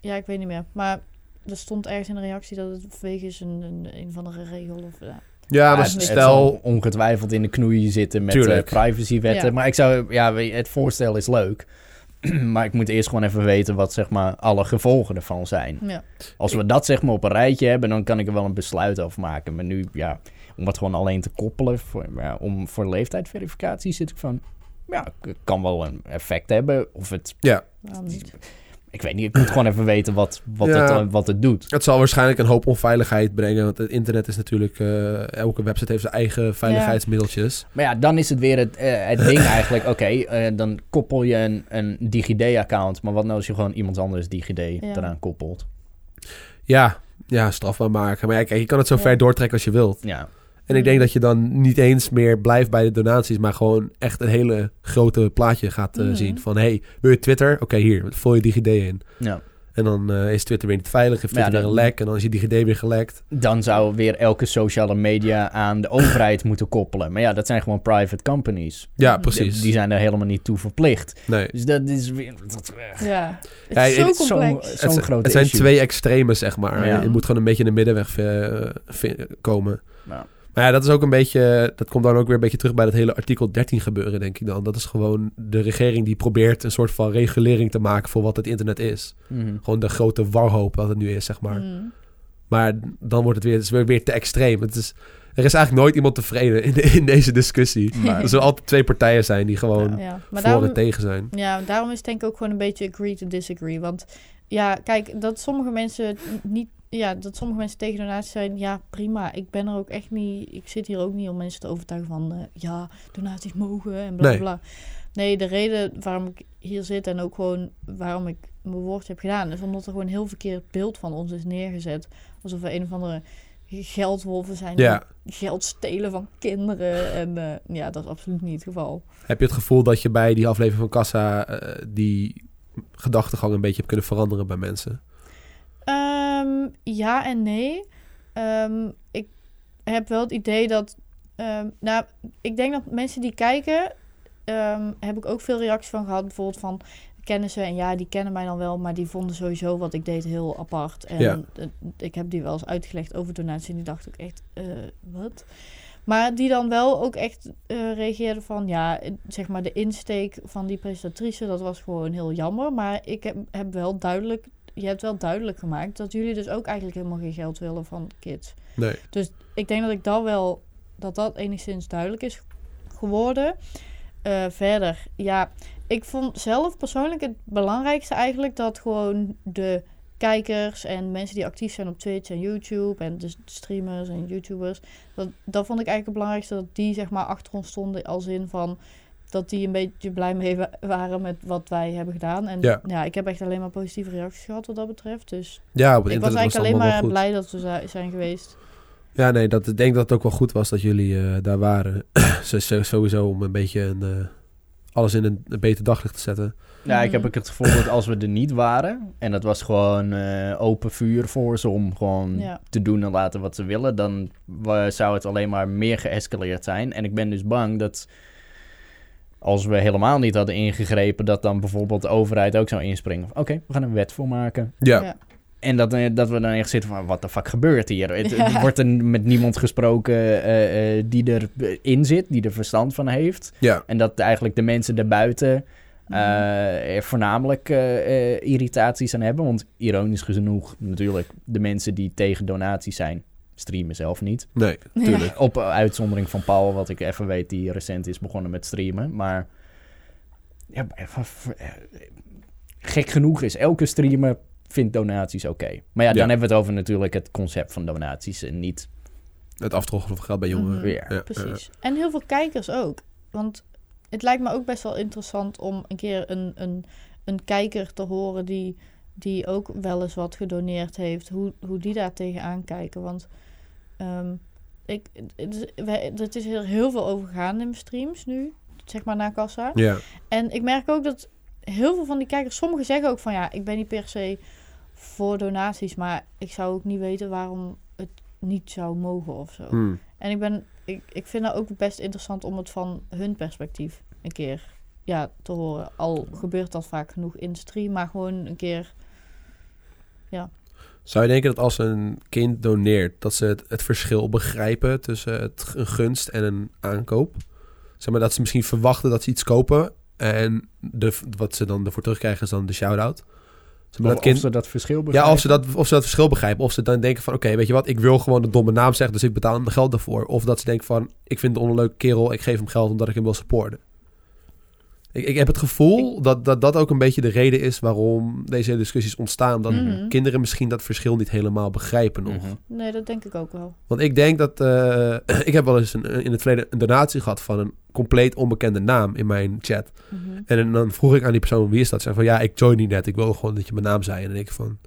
Ja, ik weet niet meer. Maar er stond ergens in de reactie dat het wegens een, een, een van de regel of... ja. Ja, maar het- Het stel... zal ongetwijfeld in de knoei zitten met privacywetten. Ja. Maar ik zou, ja, het voorstel is leuk. [clears throat] maar ik moet eerst gewoon even weten wat zeg maar alle gevolgen ervan zijn. ja. Als we dat zeg maar op een rijtje hebben, dan kan ik er wel een besluit over maken. Maar nu, ja, om het gewoon alleen te koppelen voor, ja, om, voor leeftijdsverificatie zit ik van... Ja, het kan wel een effect hebben. Of het, Ja, ik weet niet, ik moet gewoon even weten wat, wat, Ja. het, eh, wat het doet. het zal waarschijnlijk een hoop onveiligheid brengen. Want het internet is natuurlijk... eh, elke website heeft zijn eigen veiligheidsmiddeltjes. Maar ja, dan is het weer het, eh, het ding [laughs] eigenlijk. Oké, dan koppel je een, een DigiD-account. Maar wat nou als je gewoon iemand anders DigiD eraan koppelt? Ja, ja, strafbaar maken. Maar ja, kijk, je kan het zo Ja. ver doortrekken als je wilt. Ja, En ik denk dat je dan niet eens meer blijft bij de donaties, maar gewoon echt een hele grote plaatje gaat eh, Mhm. zien. Van hey, wil je Twitter? Oké, hier, vul je DigiD in. ja. En dan eh, is Twitter weer niet veilig, heeft Ja, Twitter weer dat- een lek en dan is je DigiD weer gelekt. Dan zou weer elke sociale media aan de overheid [laughs] moeten koppelen. Maar ja, dat zijn gewoon private companies. Ja, precies. Die, die zijn er helemaal niet toe verplicht. nee. Dus dat is weer... Dat, Ja. Het Ja, is zo het is zo- complex. Zo'n het, grote het zijn issue. twee extremen, zeg maar. Ja. Je moet gewoon een beetje in de middenweg eh, komen. Ja. Maar ja, dat is ook een beetje... Dat komt dan ook weer een beetje terug bij dat hele artikel 13 gebeuren, denk ik dan. Dat is gewoon de regering die probeert een soort van regulering te maken voor wat het internet is. Mhm. Gewoon de grote warhoop wat het nu is, zeg maar. Mhm. Maar dan wordt het weer, het is weer, weer te extreem. Het is, er is eigenlijk nooit iemand tevreden in, de- in deze discussie. Maar- Er zullen altijd twee partijen zijn die gewoon Ja, voor daarom, en tegen zijn. ja, daarom is het denk ik ook gewoon een beetje agree to disagree. Want ja, kijk, dat sommige mensen het niet... Ja, dat sommige mensen tegen donaties zijn, ja, prima. Ik ben er ook echt niet... Ik zit hier ook niet om mensen te overtuigen van... eh, ja, donaties mogen en bla Nee. bla. Nee, de reden waarom ik hier zit en ook gewoon waarom ik mijn woord heb gedaan... is omdat er gewoon een heel verkeerd beeld van ons is neergezet. Alsof we een of andere geldwolven zijn Ja. die geld stelen van kinderen. En eh, ja, dat is absoluut niet het geval. Heb je het gevoel dat je bij die aflevering van Kassa eh, die gedachtegang een beetje hebt kunnen veranderen bij mensen? Ehm, ja en nee. Ehm, ik heb wel het idee dat Ehm, nou, ik denk dat mensen die kijken, heb ik ook veel reacties van gehad. Bijvoorbeeld van kennen ze en ja, die kennen mij dan wel, maar die vonden sowieso wat ik deed heel apart. En Ja. ik heb die wel eens uitgelegd over donatie en die dacht ook echt, eh, wat? Maar die dan wel ook echt eh reageerden van, ja, zeg maar de insteek van die presentatrice, dat was gewoon heel jammer. Maar ik heb, heb wel duidelijk, je hebt wel duidelijk gemaakt dat jullie dus ook eigenlijk helemaal geen geld willen van kids. Nee. Dus ik denk dat ik dat wel, dat dat enigszins duidelijk is geworden. Eh, verder, ja, ik vond zelf persoonlijk het belangrijkste eigenlijk dat gewoon de kijkers en mensen die actief zijn op Twitch en YouTube en de streamers en YouTubers, dat, dat vond ik eigenlijk het belangrijkste dat die zeg maar achter ons stonden als in van dat die een beetje blij mee wa- waren met wat wij hebben gedaan. En Ja. ja, ik heb echt alleen maar positieve reacties gehad wat dat betreft. Dus Ja, op het ik was internet eigenlijk was alleen maar blij dat we zi- zijn geweest. Ja, nee, dat, ik denk dat het ook wel goed was dat jullie eh, daar waren. [clears throat] Sowieso om een beetje een, eh, alles in een, een beter daglicht te zetten. Ja, ik heb Mhm. ook het gevoel dat als we er niet waren... en dat was gewoon eh, open vuur voor ze om gewoon Ja. te doen en laten wat ze willen... dan zou het alleen maar meer geëscaleerd zijn. En ik ben dus bang dat als we helemaal niet hadden ingegrepen... dat dan bijvoorbeeld de overheid ook zou inspringen. van, Oké, we gaan een wet voor maken. Ja, Ja. En dat, eh, dat we dan echt zitten van, wat de fuck gebeurt hier? Het, [laughs] Ja. er wordt er met niemand gesproken eh, eh, die erin zit, die er verstand van heeft. ja. En dat eigenlijk de mensen daarbuiten er voornamelijk irritaties aan hebben. Want ironisch genoeg natuurlijk, de mensen die tegen donaties zijn, streamen zelf niet. nee, tuurlijk. Op uitzondering van Paul, wat ik even weet, die recent is begonnen met streamen. Maar ja, eh, gek genoeg is elke streamer vindt donaties oké. Maar ja, dan Ja. hebben we het over natuurlijk het concept van donaties en niet... Het aftroggelen van geld bij jongeren. Mhm. Ja, Ja, Precies. En heel veel kijkers ook. Want het lijkt me ook best wel interessant om een keer een, een, een kijker te horen die, die ook wel eens wat gedoneerd heeft. Hoe, hoe die daar tegenaan kijken. Want ehm, ik, het is, wij, het is er heel veel over gegaan in mijn streams nu. Zeg maar na kassa. ja. ja. En ik merk ook dat heel veel van die kijkers, sommigen zeggen ook van ja, ik ben niet per se voor donaties, maar ik zou ook niet weten waarom het niet zou mogen of zo. Hmm. En ik ben, ik, ik vind dat ook best interessant om het van hun perspectief een keer ja, te horen. Al gebeurt dat vaak genoeg in stream, maar gewoon een keer. Zou je denken dat als een kind doneert, dat ze het, het verschil begrijpen tussen het, een gunst en een aankoop? Zeg maar dat ze misschien verwachten dat ze iets kopen en de, wat ze dan ervoor terugkrijgen is dan de shout-out. Zeg maar Of, dat kind, of ze dat verschil ja, begrijpen. of ze, dat, of ze dat verschil begrijpen. Of ze dan denken van, oké, weet je wat, ik wil gewoon de domme naam zeggen, dus ik betaal hem geld daarvoor. Of dat ze denken van, ik vind het een onleuke kerel, ik geef hem geld omdat ik hem wil supporten. Ik, ik heb het gevoel dat, dat dat ook een beetje de reden is waarom deze discussies ontstaan. Dat Mhm. kinderen misschien dat verschil niet helemaal begrijpen nog. Mhm. Nee, dat denk ik ook wel. Want ik denk dat... eh, [clears throat] ik heb wel eens een, in het verleden een donatie gehad van een compleet onbekende naam in mijn chat. Mhm. En dan vroeg ik aan die persoon, wie is dat? Ze zei van, ja, ik join niet net. Ik wil gewoon dat je mijn naam zei. En dan denk ik van,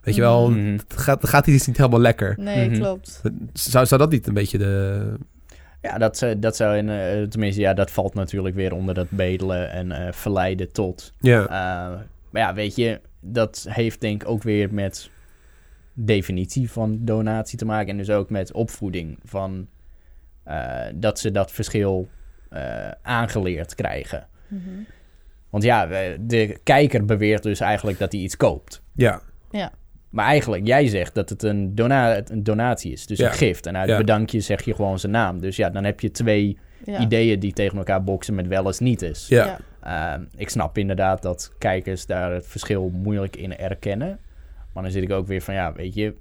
weet je wel, het gaat, het gaat iets niet helemaal lekker. Nee, klopt. Zou, zou dat niet een beetje de... Ja, dat, zou- dat zou in, eh, tenminste, ja, dat valt natuurlijk weer onder dat bedelen en eh, verleiden tot. Ja, Eh, maar ja, weet je, dat heeft denk ik ook weer met definitie van donatie te maken. En dus ook met opvoeding van eh, dat ze dat verschil eh, aangeleerd krijgen. Mhm. Want ja, de kijker beweert dus eigenlijk dat hij iets koopt. ja, Maar eigenlijk, jij zegt dat het een, dona een donatie is, dus Ja. een gift. En uit Ja. bedankje zeg je gewoon zijn naam. Dus ja, dan heb je twee Ja. ideeën die tegen elkaar boksen met wel eens niet is. ja. Ja. Ehm, ik snap inderdaad dat kijkers daar het verschil moeilijk in erkennen. Maar dan zit ik ook weer van, ja, weet je...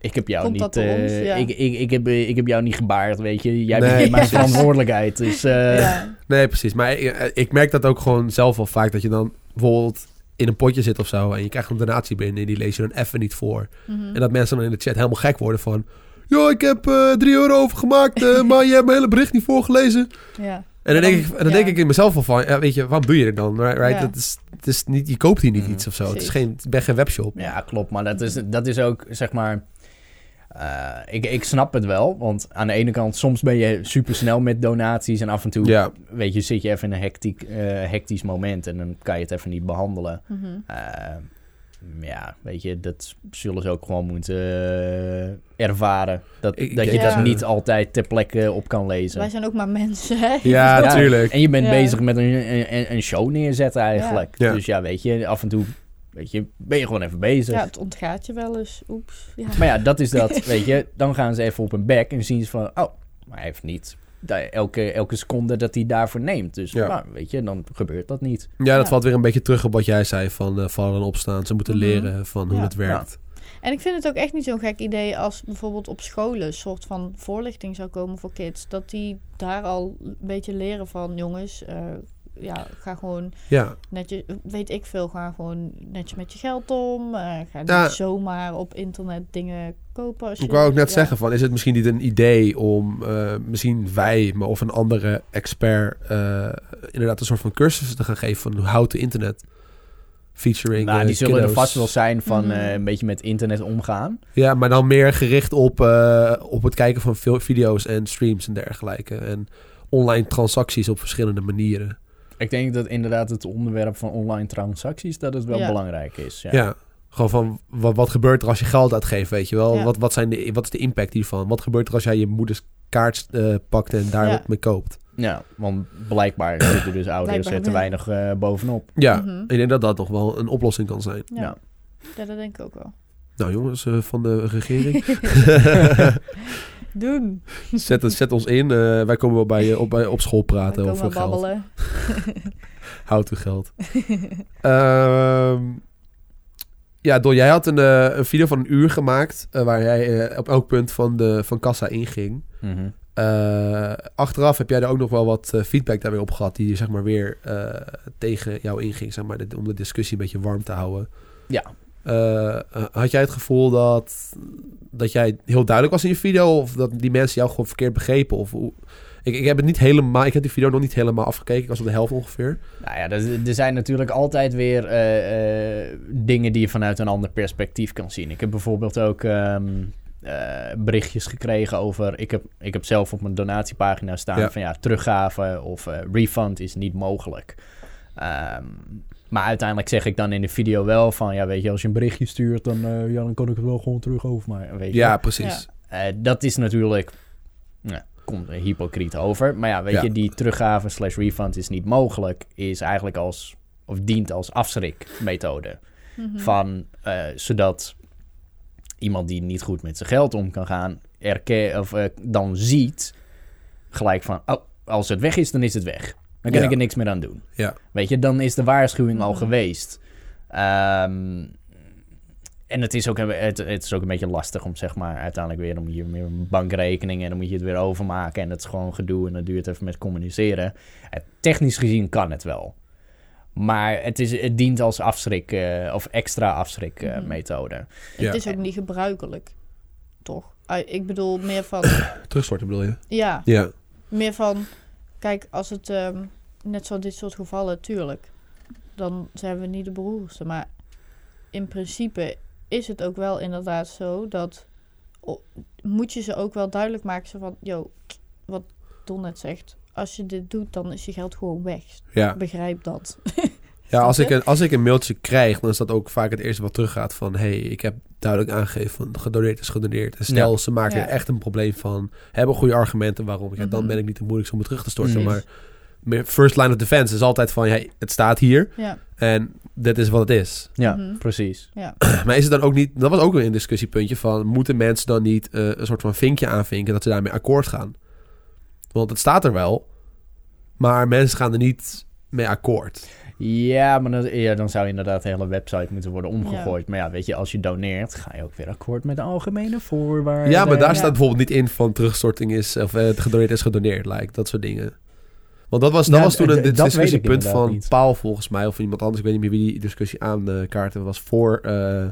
Ik heb jou Komt niet... eh, ons? Ja. ik, ik, ik, heb, ik heb jou niet gebaard, weet je. Jij Nee. bent mijn [laughs] verantwoordelijkheid. Dus eh, Ja. Nee, precies. Maar ik, ik merk dat ook gewoon zelf wel vaak. Dat je dan bijvoorbeeld in een potje zit of zo. En je krijgt een donatie binnen en die lees je dan even niet voor. Mhm. En dat mensen dan in de chat helemaal gek worden van... Yo, ik heb eh 3 euro overgemaakt, eh, [laughs] maar je hebt mijn hele bericht niet voorgelezen. ja. En dan, denk, ik, en dan ja. denk ik in mezelf wel van... Ja, weet je, waarom doe je het dan? Right? right? Ja. Het is, het is niet, je koopt hier niet Mhm. iets of zo. Het is geen, ben geen webshop. ja, klopt. Maar dat is, dat is ook, zeg maar... eh, ik, ik snap het wel, want aan de ene kant... soms ben je super snel met donaties... en af en toe, Ja, weet je, zit je even in een hectiek, eh, hectisch moment... en dan kan je het even niet behandelen. Mhm. Eh, Ja, weet je, dat zullen ze ook gewoon moeten ervaren. Dat, Ik- dat je Ja. dat niet altijd ter plekke op kan lezen. Wij zijn ook maar mensen, hè? Ja, [laughs] Ja, natuurlijk. En je bent Ja. bezig met een, een, een show neerzetten eigenlijk. Ja. Ja. Dus ja, weet je, af en toe weet je, ben je gewoon even bezig. Ja, het ontgaat je wel eens. Oeps. Ja. Maar ja, dat is dat, [laughs] weet je. Dan gaan ze even op een bek en zien ze van... Oh, maar hij heeft niet elke, elke seconde dat hij daarvoor neemt. Dus Ja. nou, weet je, dan gebeurt dat niet. Ja, dat Ja. valt weer een beetje terug op wat jij zei van eh, vallen en opstaan. Ze moeten Mhm. leren van hoe Ja. het werkt. En ik vind het ook echt niet zo'n gek idee als bijvoorbeeld op scholen een soort van voorlichting zou komen voor kids. Dat die daar al een beetje leren van jongens, eh, ja, ga gewoon Ja, netjes, weet ik veel, ga gewoon netjes met je geld om. eh, ga niet Ja. zomaar op internet dingen kopen. Als je, ik wou ook net ja. zeggen van, is het misschien niet een idee om eh, misschien wij, maar of een andere expert eh, inderdaad een soort van cursus te gaan geven van how to internet featuring nou, die zullen er vast wel zijn van Mhm. eh, een beetje met internet omgaan. Ja, maar dan meer gericht op, eh, op het kijken van veel video's en streams en dergelijke. En online transacties op verschillende manieren. Ik denk dat inderdaad het onderwerp van online transacties... dat het wel Ja. belangrijk is. Ja. Ja. Gewoon van wat, wat gebeurt er als je geld uitgeeft, weet je wel? Ja. Wat, wat, zijn de, wat is de impact hiervan? Wat gebeurt er als jij je moeders kaart eh, pakt en daar Ja. wat mee koopt? Ja, want blijkbaar zitten dus ouders er te wel. weinig eh, bovenop. Ja, Mhm. ik denk dat dat nog wel een oplossing kan zijn. Ja. Ja. ja, dat denk ik ook wel. Nou jongens eh, van de regering, [laughs] [laughs] Doen. zet, het- zet ons in. Eh, wij komen wel bij, je op, bij, op school praten over geld. babbelen. [laughs] [laughs] Houd uw geld. Ehm, ja, Don, jij had een, eh, een video van een uur gemaakt... eh, waar jij op elk punt van, de, van kassa inging. Mhm. Eh, achteraf heb jij er ook nog wel wat feedback daar weer op gehad... die zeg maar weer eh, tegen jou inging, zeg maar, de- om de discussie een beetje warm te houden. Ja. Eh, had jij het gevoel dat, dat jij heel duidelijk was in je video... of dat die mensen jou gewoon verkeerd begrepen? Of hoe? Ik, ik heb het niet helemaal... Ik heb die video nog niet helemaal afgekeken. Ik was op de helft ongeveer. Nou ja, er, er zijn natuurlijk altijd weer eh, eh, dingen die je vanuit een ander perspectief kan zien. Ik heb bijvoorbeeld ook ehm, eh, berichtjes gekregen over... Ik heb, ik heb zelf op mijn donatiepagina staan Ja. van ja, teruggave of refund is niet mogelijk. Ehm, maar uiteindelijk zeg ik dan in de video wel van... Ja, weet je, als je een berichtje stuurt, dan, eh, ja, dan kan ik het wel gewoon terug over. Maar, weet je, Ja, precies. eh, dat is natuurlijk... Ja, komt er hypocriet over. Maar ja, weet Ja. je, die teruggave slash refund is niet mogelijk... is eigenlijk als... of dient als afschrikmethode. Mhm. Van, eh, zodat iemand die niet goed met zijn geld om kan gaan... erke of, dan ziet gelijk van... oh, als het weg is, dan is het weg. Dan kan Ja. ik er niks meer aan doen. Ja. Weet je, dan is de waarschuwing al geweest. Ehm, en het is, ook, een- het, het is ook een beetje lastig om zeg maar uiteindelijk weer om je meer een bankrekening en dan moet je het weer overmaken en dat is gewoon gedoe en dat duurt even met communiceren. Eh, technisch gezien kan het wel. Maar het, is, het dient als afschrik eh, of extra afschrikmethode. Mhm. methode. Ja. Het is ook niet gebruikelijk, toch? Ah, Ik bedoel, meer van... [coughs] Terugstorten bedoel je? ja, Ja. meer van... Kijk, als het... ehm, net zo dit soort gevallen, tuurlijk. Dan zijn we niet de beroerdste. Maar in principe is het ook wel inderdaad zo dat... moet je ze ook wel duidelijk maken. Zo van, yo, wat Don net zegt. Als je dit doet, dan is je geld gewoon weg. Ja, Begrijp dat. Ja als, ik een, als ik een mailtje krijg, dan is dat ook vaak het eerste wat teruggaat van... hey, ik heb duidelijk aangegeven van gedoneerd is gedoneerd. En stel, Ja. ze maken Ja. er echt een probleem van... hebben goede argumenten waarom. Ja, dan Mhm. ben ik niet de moeilijkste om het terug te storten. Maar meer first line of defense is altijd van... Hey, het staat hier Ja. en dit is wat het is. Ja, Mhm. precies. Ja. [clears throat] Maar is het dan ook niet... Dat was ook weer een discussiepuntje van... moeten mensen dan niet eh, een soort van vinkje aanvinken... dat ze daarmee akkoord gaan? Want het staat er wel... maar mensen gaan er niet mee akkoord. Ja, maar dan, ja, dan zou inderdaad de hele website moeten worden omgegooid. Maar ja, weet je, als je doneert, ga je ook weer akkoord met de algemene voorwaarden. Ja, maar daar Ja. staat bijvoorbeeld niet in van terugstorting is... of eh, gedoneerd is gedoneerd, like, dat soort dingen. Want dat was, dat Nou, was toen een discussiepunt van niet. Paul volgens mij... of iemand anders, ik weet niet meer wie die discussie aankaarten was... voor, eh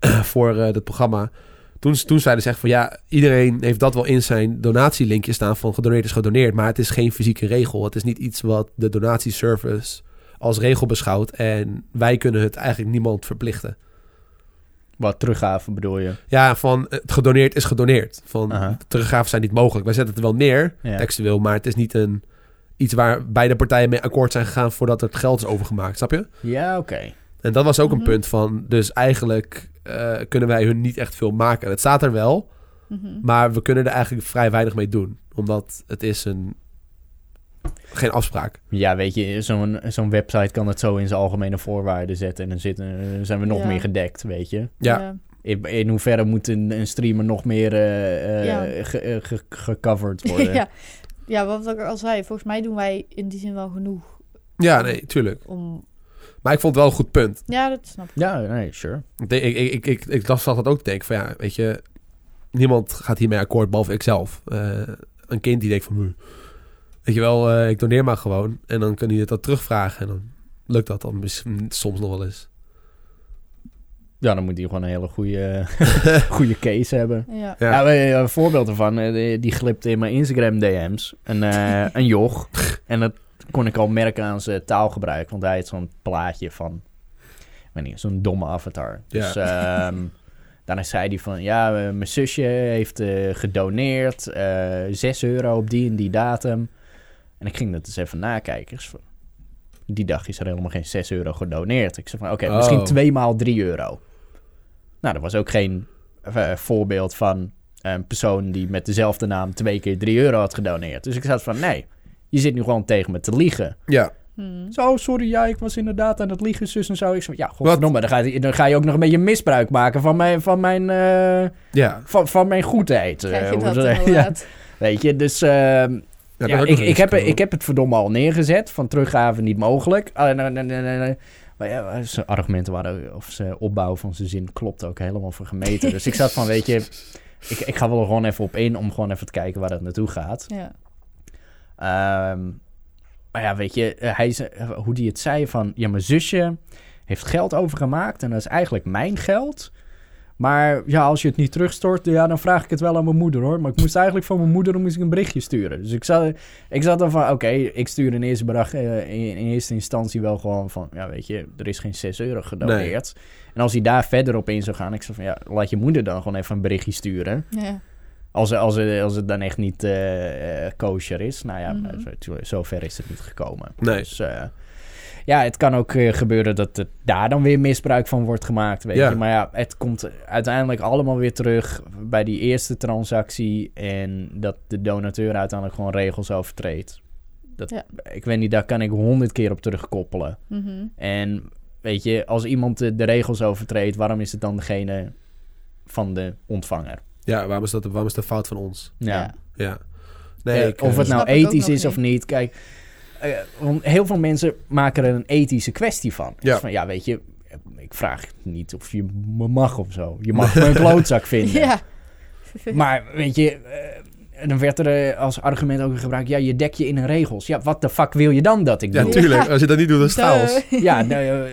[clears throat] voor eh dat programma... Toen, toen zeiden ze echt van ja, iedereen heeft dat wel in zijn donatielinkje staan van gedoneerd is gedoneerd. Maar het is geen fysieke regel. Het is niet iets wat de donatieservice als regel beschouwt. En wij kunnen het eigenlijk niemand verplichten. Wat teruggave bedoel je? Ja, van het gedoneerd is gedoneerd. Van Aha. teruggaven zijn niet mogelijk. Wij zetten het er wel neer, Ja. textueel, maar het is niet een iets waar beide partijen mee akkoord zijn gegaan voordat het geld is overgemaakt. Snap je? Ja, oké. En dat was ook Mhm. een punt van, dus eigenlijk eh, kunnen wij hun niet echt veel maken. Het staat er wel, Mhm. maar we kunnen er eigenlijk vrij weinig mee doen. Omdat het is een, geen afspraak. Ja, weet je, zo'n zo'n website kan het zo in zijn algemene voorwaarden zetten. En dan, zitten, dan zijn we nog Ja. meer gedekt, weet je. Ja, In, in hoeverre moet een, een streamer nog meer eh, eh, Ja. ge- ge- gecoverd worden? [laughs] ja. ja, wat ik al zei, volgens mij doen wij in die zin wel genoeg ja nee, tuurlijk. om... Maar ik vond het wel een goed punt. Ja, dat snap ik. Ja, nee, sure. Ik, ik, ik, ik, ik, ik dacht- zat dat ook te denken van ja, weet je, niemand gaat hiermee akkoord behalve ikzelf. Eh, een kind die denkt van, "Hm, weet je wel, eh, ik doneer maar gewoon. En dan hij het dat terugvragen en dan lukt dat dan misschien soms nog wel eens. Ja, dan moet hij gewoon een hele goede, [laughs] goede case hebben. Ja. Ja. Ja, we- een voorbeeld ervan, eh, die, glipte in mijn Instagram DM's. Een, eh, [laughs] een joch. En dat kon ik al merken aan zijn taalgebruik. Want hij had zo'n plaatje van, ik weet niet, zo'n domme avatar. Dus ehm, daarna zei hij van, ja, mijn zusje heeft eh, gedoneerd. eh 6 euro op die en die datum. En ik ging dat eens even nakijken. Dus die dag is er helemaal geen 6 euro gedoneerd. Ik zei van, oké, Oh. misschien 2 maal 3 euro. Nou, er was ook geen eh, voorbeeld van een persoon die met dezelfde naam twee keer 3 euro had gedoneerd. Dus ik zat van, nee, je zit nu gewoon tegen me te liegen. Ja, Hmm. Zo, sorry, ja, ik was inderdaad aan het liegen, zus en zo. Ik zei, ja, godverdomme, dan ga, je, dan ga je ook nog een beetje misbruik maken van mijn, van mijn, eh, ja. van, van mijn goedheid. Krijg eh, je dat [laughs] ja, weet je, dus... Ja, dat ik, ik, heb, ik heb het verdomme al neergezet. Van teruggave niet mogelijk. Ah, nee, nee, nee, nee. Maar ja, zijn argumenten waren... Of zijn opbouw van zijn zin klopt ook helemaal voor gemeten. dus ik zat van, weet je... [laughs] Ik, ik ga wel er gewoon even op in om gewoon even te kijken waar het naartoe gaat. Ja. Ehm, maar ja, weet je, eh, hij, ze- hoe die het zei van... Ja, mijn zusje heeft geld overgemaakt en dat is eigenlijk mijn geld. Maar ja, als je het niet terugstort, ja, dan vraag ik het wel aan mijn moeder hoor. Maar ik moest eigenlijk van mijn moeder moest ik een berichtje sturen. Dus ik zat, ik zat dan van, oké, ik stuur in eerste, bedrag, eh, in, in eerste instantie wel gewoon van... Ja, weet je, er is geen 6 euro gedoneerd. En als hij daar verder op in zou gaan, ik zei van... Ja, laat je moeder dan gewoon even een berichtje sturen. Ja. Als, als, als het dan echt niet eh eh, kosher is. Nou ja, Mhm. zo- zover is het niet gekomen. Nee. Dus eh, ja, het kan ook eh, gebeuren dat het daar dan weer misbruik van wordt gemaakt. Weet Ja. je. Maar ja, het komt uiteindelijk allemaal weer terug bij die eerste transactie. En dat de donateur uiteindelijk gewoon regels overtreedt. Dat, Ja. Ik weet niet, daar kan ik honderd keer op terugkoppelen. Mhm. En weet je, als iemand de, de regels overtreedt, waarom is het dan degene van de ontvanger? Ja, waarom is, dat, waarom is dat fout van ons? Ja. Ja. Ja. Nee, Ja, ik, of eh, het nou ethisch is of niet. niet. Kijk, eh, want heel veel mensen maken er een ethische kwestie van. Ja. Dus van, ja, weet je, ik vraag niet of je me mag of zo. Je mag me een [laughs] klootzak vinden. Ja. Maar weet je, eh, dan werd er eh, als argument ook gebruikt... ja, je dek je in een regels. Ja, wat de fuck wil je dan dat ik ja, doe? tuurlijk. Ja. Als je dat niet doet, dan. Duh. [laughs] Ja, nou,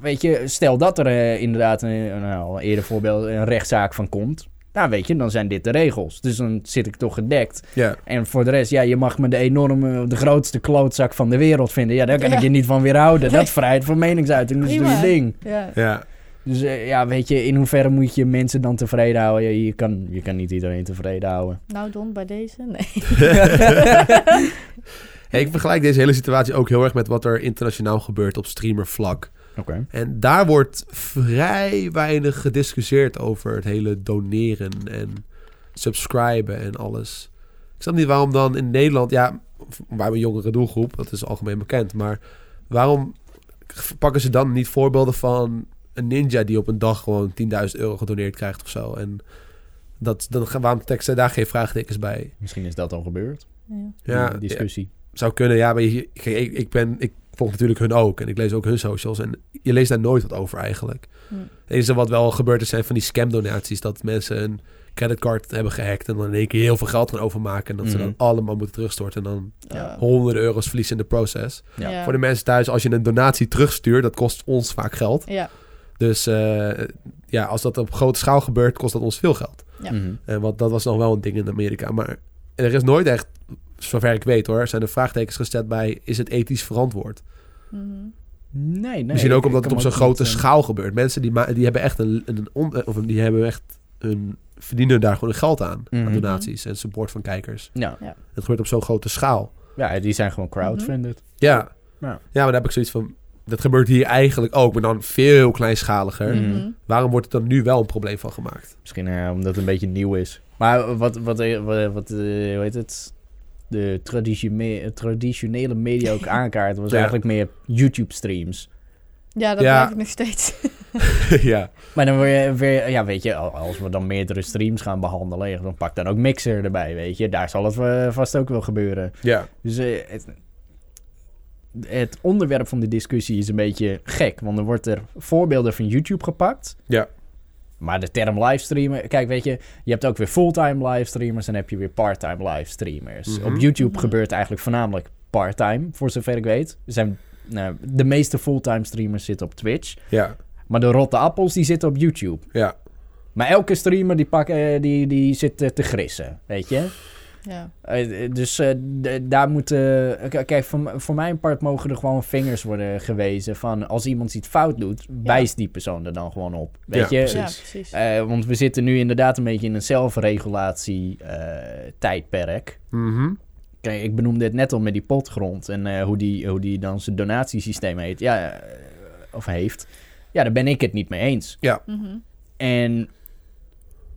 weet je, stel dat er inderdaad een, nou, een eerder voorbeeld een rechtszaak van komt. Nou, weet je, dan zijn dit de regels. Dus dan zit ik toch gedekt. Ja, En voor de rest, ja, je mag me de enorme, de grootste klootzak van de wereld vinden. Ja, daar kan Ja. ik je niet van weerhouden. [laughs] Dat is vrijheid van meningsuiting, dus doe je ding. Ja. ja. Dus eh, ja, weet je, in hoeverre moet je mensen dan tevreden houden? Ja, je, kan, je kan niet iedereen tevreden houden. Nou, Don, bij deze? Nee. [laughs] Hey, ik vergelijk deze hele situatie ook heel erg met wat er internationaal gebeurt op streamervlak. Oké. En daar wordt vrij weinig gediscussieerd over het hele doneren en subscriben en alles. Ik snap niet waarom dan in Nederland, ja, wij hebben een jongere doelgroep, dat is algemeen bekend, maar waarom pakken ze dan niet voorbeelden van een ninja die op een dag gewoon 10.000 euro gedoneerd krijgt of zo? En dat, dan, gaan- waarom teksten daar geen vraagtekens bij? Misschien is dat al gebeurd. Ja. Ja, die discussie. zou kunnen. Ja, maar ik, ik ben, ik volg natuurlijk hun ook en ik lees ook hun socials en je leest daar nooit wat over eigenlijk. Hm. Het enige wat wel gebeurd is zijn van die scam-donaties, dat mensen een creditcard hebben gehackt en dan in één keer heel veel geld gaan overmaken en dat ze dan allemaal moeten terugstorten en dan Ja. honderden euro's verliezen in de proces. Ja. Ja. Voor de mensen thuis, als je een donatie terugstuurt, dat kost ons vaak geld. Ja. Dus eh, ja, als dat op grote schaal gebeurt, kost dat ons veel geld. Ja. Mhm. En wat, dat was nog wel een ding in Amerika. Maar er is nooit echt, zover ik weet hoor, zijn er vraagtekens gesteld bij, is het ethisch verantwoord? Mhm. Nee, nee. Misschien ook omdat het op zo'n grote eh, schaal gebeurt. Mensen die, ma- die hebben echt een, een on- of die hebben echt een verdienen daar gewoon geld aan, aan Mhm. donaties en support van kijkers. Ja. Het gebeurt op zo'n grote schaal. ja, die zijn gewoon crowdfunded. Ja. Ja. ja, maar daar heb ik zoiets van. dat gebeurt hier eigenlijk ook, maar dan veel kleinschaliger. Mhm. Mhm. Waarom wordt er dan nu wel een probleem van gemaakt? Misschien eh, omdat het een beetje nieuw is. Maar wat, wat, eh, wat, wat hoe heet het? De traditione- traditionele media ook [laughs] aankaart was Ja. eigenlijk meer YouTube-streams. Ja, dat Ja. blijf ik nog steeds. [laughs] ja. Maar dan word je weer, ja, weet je, als we dan meerdere streams gaan behandelen, dan pak dan ook Mixer erbij, weet je. Daar zal het eh, vast ook wel gebeuren. ja. Dus eh, het, het onderwerp van de discussie is een beetje gek, want er wordt er voorbeelden van YouTube gepakt. Ja. Maar de term livestreamer, kijk, weet je, je hebt ook weer fulltime livestreamers en heb je weer parttime livestreamers. Mhm. Op YouTube Mhm. gebeurt eigenlijk voornamelijk parttime, voor zover ik weet. Er zijn, nou, de meeste fulltime streamers zitten op Twitch, Ja. maar de rotte appels die zitten op YouTube. Ja. Maar elke streamer die, pak, eh, die, die zit eh, te grissen, weet je. Ja. Eh, dus eh, daar moet... eh, kijk, voor, voor mijn part mogen er gewoon vingers worden gewezen van... als iemand iets fout doet, wijst die persoon er dan gewoon op. Weet Ja, je? precies. ja, precies. Eh, want we zitten nu inderdaad een beetje in een zelfregulatie eh, tijdperk. Mhm. Kijk, ik benoemde het net al met die potgrond en eh, hoe, die, hoe die dan zijn donatiesysteem heet. Ja, of heeft. Ja, daar ben ik het niet mee eens. Mhm. En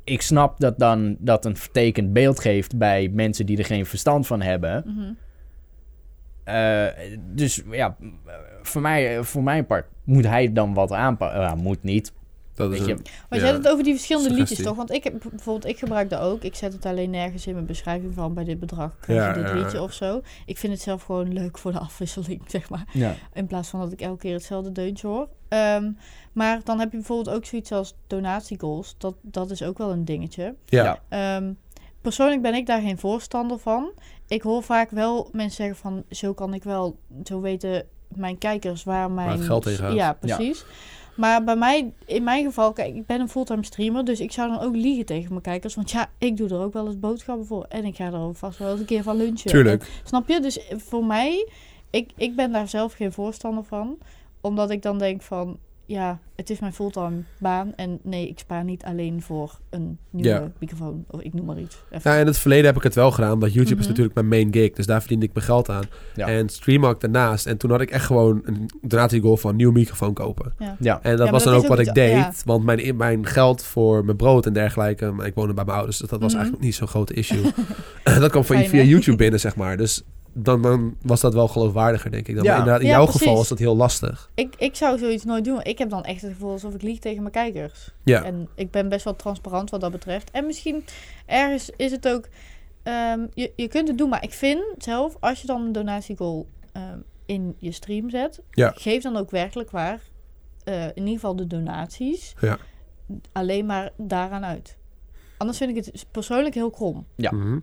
ik snap dat dan dat een vertekend beeld geeft bij mensen die er geen verstand van hebben. Mhm. Eh, dus ja, voor, mij, voor mijn part moet hij dan wat aanpakken. Ja, moet niet. Dat is Weet je, een, Maar Ja, je hebt het over die verschillende suggestie. liedjes, toch? Want ik heb bijvoorbeeld, ik gebruik dat ook. Ik zet het alleen nergens in mijn beschrijving van bij dit bedrag krijg Ja, je dit ja, liedje ja. of zo. Ik vind het zelf gewoon leuk voor de afwisseling, [laughs] zeg maar. Ja. In plaats van dat ik elke keer hetzelfde deuntje hoor. Ehm, maar dan heb je bijvoorbeeld ook zoiets als donatiegoals. Dat, dat is ook wel een dingetje. ja. Ehm, persoonlijk ben ik daar geen voorstander van. Ik hoor vaak wel mensen zeggen van... zo kan ik wel, zo weten mijn kijkers waar mijn... het geld gaat. Ja, precies. Maar bij mij, in mijn geval, kijk, ik ben een fulltime streamer... dus ik zou dan ook liegen tegen mijn kijkers. Want ja, ik doe er ook wel eens boodschappen voor. En ik ga er ook vast wel eens een keer van lunchen. Tuurlijk. En- snap je? Dus voor mij, ik, ik ben daar zelf geen voorstander van. Omdat ik dan denk van... ja, het is mijn fulltime baan. En nee, ik spaar niet alleen voor een nieuwe Ja. microfoon. Of ik noem maar iets. Even. Nou, in het verleden heb ik het wel gedaan, omdat YouTube is Mhm. natuurlijk mijn main gig. Dus daar verdiende ik mijn geld aan. Ja. En stream ook daarnaast. En toen had ik echt gewoon een donatiegoal van een nieuwe microfoon kopen. Ja. En dat was dat dan ook wat ook ik deed. ja. Want mijn, mijn geld voor mijn brood en dergelijke... maar Ik woonde bij mijn ouders, dus dat was Mhm. eigenlijk niet zo'n grote issue. [laughs] [laughs] dat kwam van, via? YouTube binnen, zeg maar. Dus dan, dan was dat wel geloofwaardiger, denk ik. Dan. Ja. Maar inderdaad, in Ja, jouw precies. geval was dat heel lastig. Ik, ik zou zoiets nooit doen. Ik heb dan echt het gevoel alsof ik lieg tegen mijn kijkers. Ja, En ik ben best wel transparant wat dat betreft. En misschien ergens is het ook... ehm, je, je kunt het doen, maar ik vind zelf... als je dan een donatiegoal ehm, in je stream zet... Ja. geef dan ook werkelijk waar... eh, in ieder geval de donaties... Ja. alleen maar daaraan uit. Anders vind ik het persoonlijk heel krom. Ja. Mhm.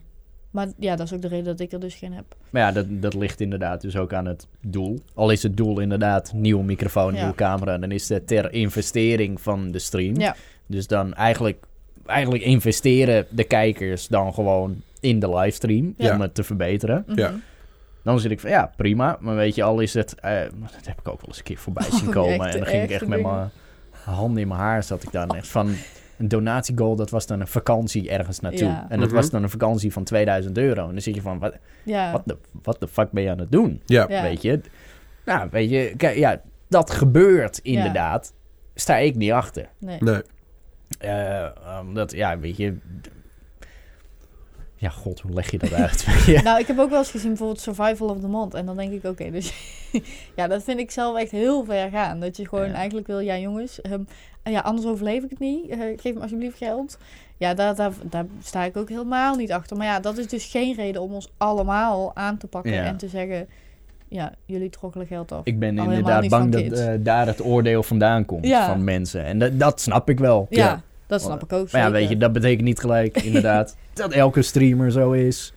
Maar ja, dat is ook de reden dat ik er dus geen heb. Maar ja, dat, dat ligt inderdaad dus ook aan het doel. Al is het doel inderdaad nieuwe microfoon, Ja. nieuwe camera, dan is het ter investering van de stream. Ja. Dus dan eigenlijk, eigenlijk investeren de kijkers dan gewoon in de livestream Ja. om het te verbeteren. Mhm. Ja. Dan zit ik van ja, prima. Maar weet je, al is het. eh, dat heb ik ook wel eens een keer voorbij [laughs] zien Oh, komen. echt, en dan ging ik echt met mijn handen in mijn haar zat ik dan echt van. Een donatiegoal, dat was dan een vakantie ergens naartoe. Ja. En dat Mhm. was dan een vakantie van 2000 euro. En dan zit je van, wat, Ja. wat de, wat de fuck ben je aan het doen? Ja. Ja. Weet je? Nou, weet je, kijk, ja, dat gebeurt inderdaad. Sta ik niet achter. Nee. Nee. Eh, omdat, ja, weet je... Ja, god, hoe leg je dat uit? [laughs] Nou, ik heb ook wel eens gezien bijvoorbeeld Survival of the Month. En dan denk ik, oké, dus... [laughs] ja, dat vind ik zelf echt heel ver gaan. Dat je gewoon Ja. eigenlijk wil, ja jongens... ehm, ja, anders overleef ik het niet. Eh, geef me alsjeblieft geld. Ja, daar, daar, daar sta ik ook helemaal niet achter. Maar ja, dat is dus geen reden om ons allemaal aan te pakken Ja. en te zeggen... Ja, jullie trokkelen geld af. Ik ben inderdaad bang dat eh, daar het oordeel vandaan komt Ja. van mensen. En dat, dat snap ik wel. ja, ja. Dat snap ik ook Maar ja, weet je, dat betekent niet gelijk inderdaad [laughs] dat elke streamer zo is.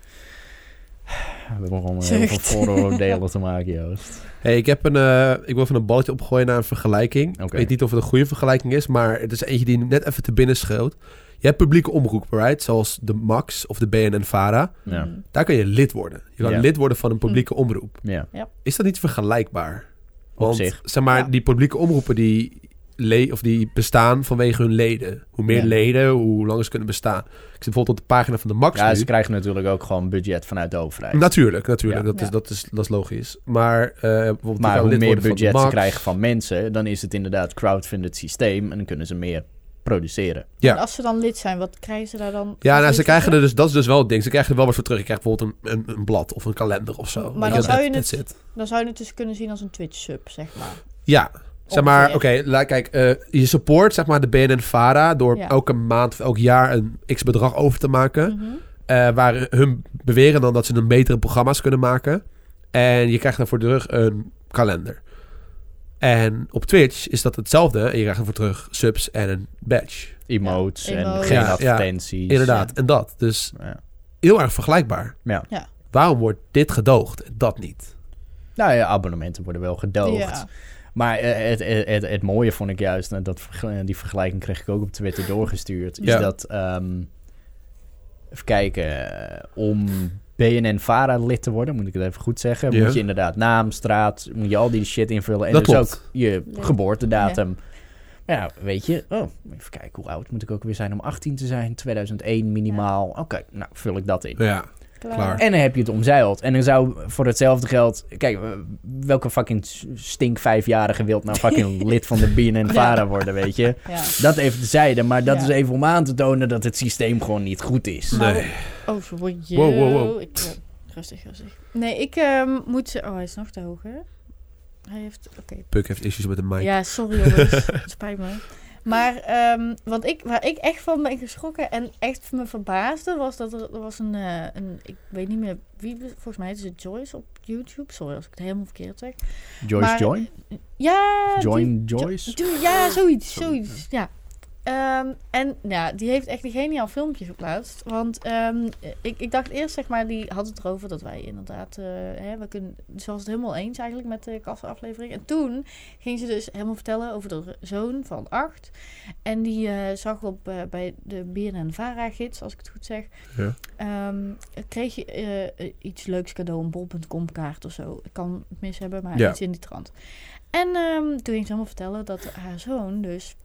We hebben gewoon heel veel Zucht. vooroordelen te maken, Joost. Hey, ik, heb een, eh, ik wil even een balletje opgooien naar een vergelijking. Ik weet niet of het een goede vergelijking is, maar het is eentje die net even te binnen schoot. Je hebt publieke omroepen, right? Zoals de Max of de BNN-Vara. Ja. Daar kan je lid worden. Je kan Ja. lid worden van een publieke omroep. Ja. Is dat niet vergelijkbaar? Op zich. zeg maar, Ja. die publieke omroepen die le of die bestaan vanwege hun leden. Hoe meer Ja. leden, hoe langer ze kunnen bestaan. Ik zit bijvoorbeeld op de pagina van de Max Ja, nu. ze krijgen natuurlijk ook gewoon budget vanuit de overheid. Natuurlijk, natuurlijk. Ja. Dat, is, Ja. dat, is, dat is logisch. Maar, eh bijvoorbeeld Maar hoe meer budget ze krijgen van mensen, dan is het inderdaad crowdfunded systeem en dan kunnen ze meer produceren. Ja. En als ze dan lid zijn, wat krijgen ze daar dan? Ja, nou, ze krijgen er dus, dat is dus wel het ding. Ze krijgen er wel wat voor terug. Je krijgt bijvoorbeeld een, een, een blad of een kalender of zo. Maar dan je, zou je het-. Dan zou je het dus kunnen zien als een Twitch-sub, zeg maar. Ja, zeg maar, oké, kijk, eh, je support zeg maar de BNN-VARA door Ja. elke maand of elk jaar een x-bedrag over te maken. Eh, waar hun beweren dan dat ze een betere programma's kunnen maken. En je krijgt daarvoor terug een kalender. En op Twitch is dat hetzelfde. En je krijgt ervoor terug subs en een badge. Emotes Ja, en emotes. geen Ja, ja. advertenties. Inderdaad, en dat. Dus Ja. heel erg vergelijkbaar. Ja. Ja. Waarom wordt dit gedoogd en dat niet? Nou ja, abonnementen worden wel gedoogd. Maar eh, het, het, het, het mooie vond ik juist, en dat, die vergelijking kreeg ik ook op Twitter doorgestuurd, is Ja. dat, ehm, even kijken, om BNN-VARA lid te worden, moet ik het even goed zeggen, Ja. moet je inderdaad naam, straat, moet je al die shit invullen en Dat dus klopt. ook je Ja. geboortedatum. Ja. weet je, oh, even kijken, hoe oud moet ik ook weer zijn om 18 te zijn? 2001 minimaal. Oké, nou vul ik dat in. Ja, Klaar. En dan heb je het omzeild. En dan zou voor hetzelfde geld... Kijk, eh, welke fucking stink vijfjarige wilt nou fucking [laughs] lid van de BNN-VARA worden, weet je? Ja. Dat even tezijde, maar dat Ja. is even om aan te tonen dat het systeem gewoon niet goed is. Nee. Oh, sorry. Wow, wow, wow. Ik, eh, rustig, rustig. Nee, ik ehm, moet... ze- Oh, hij is nog te hoog, hè? Hij heeft... Oké. Puk heeft issues met de mic. Ja, sorry jongens. [laughs] Spijt me. Maar ehm, wat ik, waar ik echt van ben geschrokken en echt me verbaasde... was dat er, er was een, eh, een... Ik weet niet meer wie... Volgens mij is het Joyce op YouTube. Sorry als ik het helemaal verkeerd zeg. Joyce Maar- Join? Ja, Join Jo- Joyce? Jo- ja. Zoiets, zoiets ja. Ehm, en ja, die heeft echt een geniaal filmpje geplaatst. Want ehm, ik, ik dacht eerst, zeg maar, die had het erover dat wij inderdaad... eh, hè, we kunnen, ze was het helemaal eens eigenlijk met de kassenaflevering. En toen ging ze dus helemaal vertellen over de zoon van acht. En die eh, zag op, eh, bij de BNN-VARA-gids, als ik het goed zeg... Ja. ehm, kreeg je iets leuks cadeau, een bol.com kaart of zo. Ik kan het mis hebben, maar Ja. iets in die trant. En toen ging ze helemaal vertellen dat haar zoon dus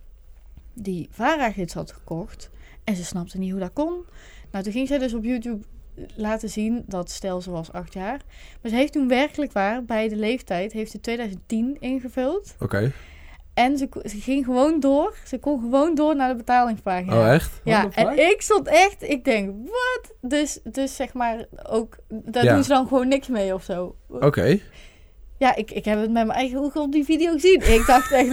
die VARA-gids had gekocht. En ze snapte niet hoe dat kon. Nou, toen ging zij dus op YouTube laten zien dat stel ze was acht jaar. Maar ze heeft toen werkelijk waar, bij de leeftijd, heeft ze 2010 ingevuld. Oké. En ze, ze ging gewoon door. Ze kon gewoon door naar de betalingspagina. Oh, echt? Ja, en ik stond echt, ik denk, wat? Dus, dus zeg maar ook, daar Ja. doen ze dan gewoon niks mee of zo. Oké. Ja, ik, ik heb het met mijn eigen ogen op die video gezien. Ik dacht echt,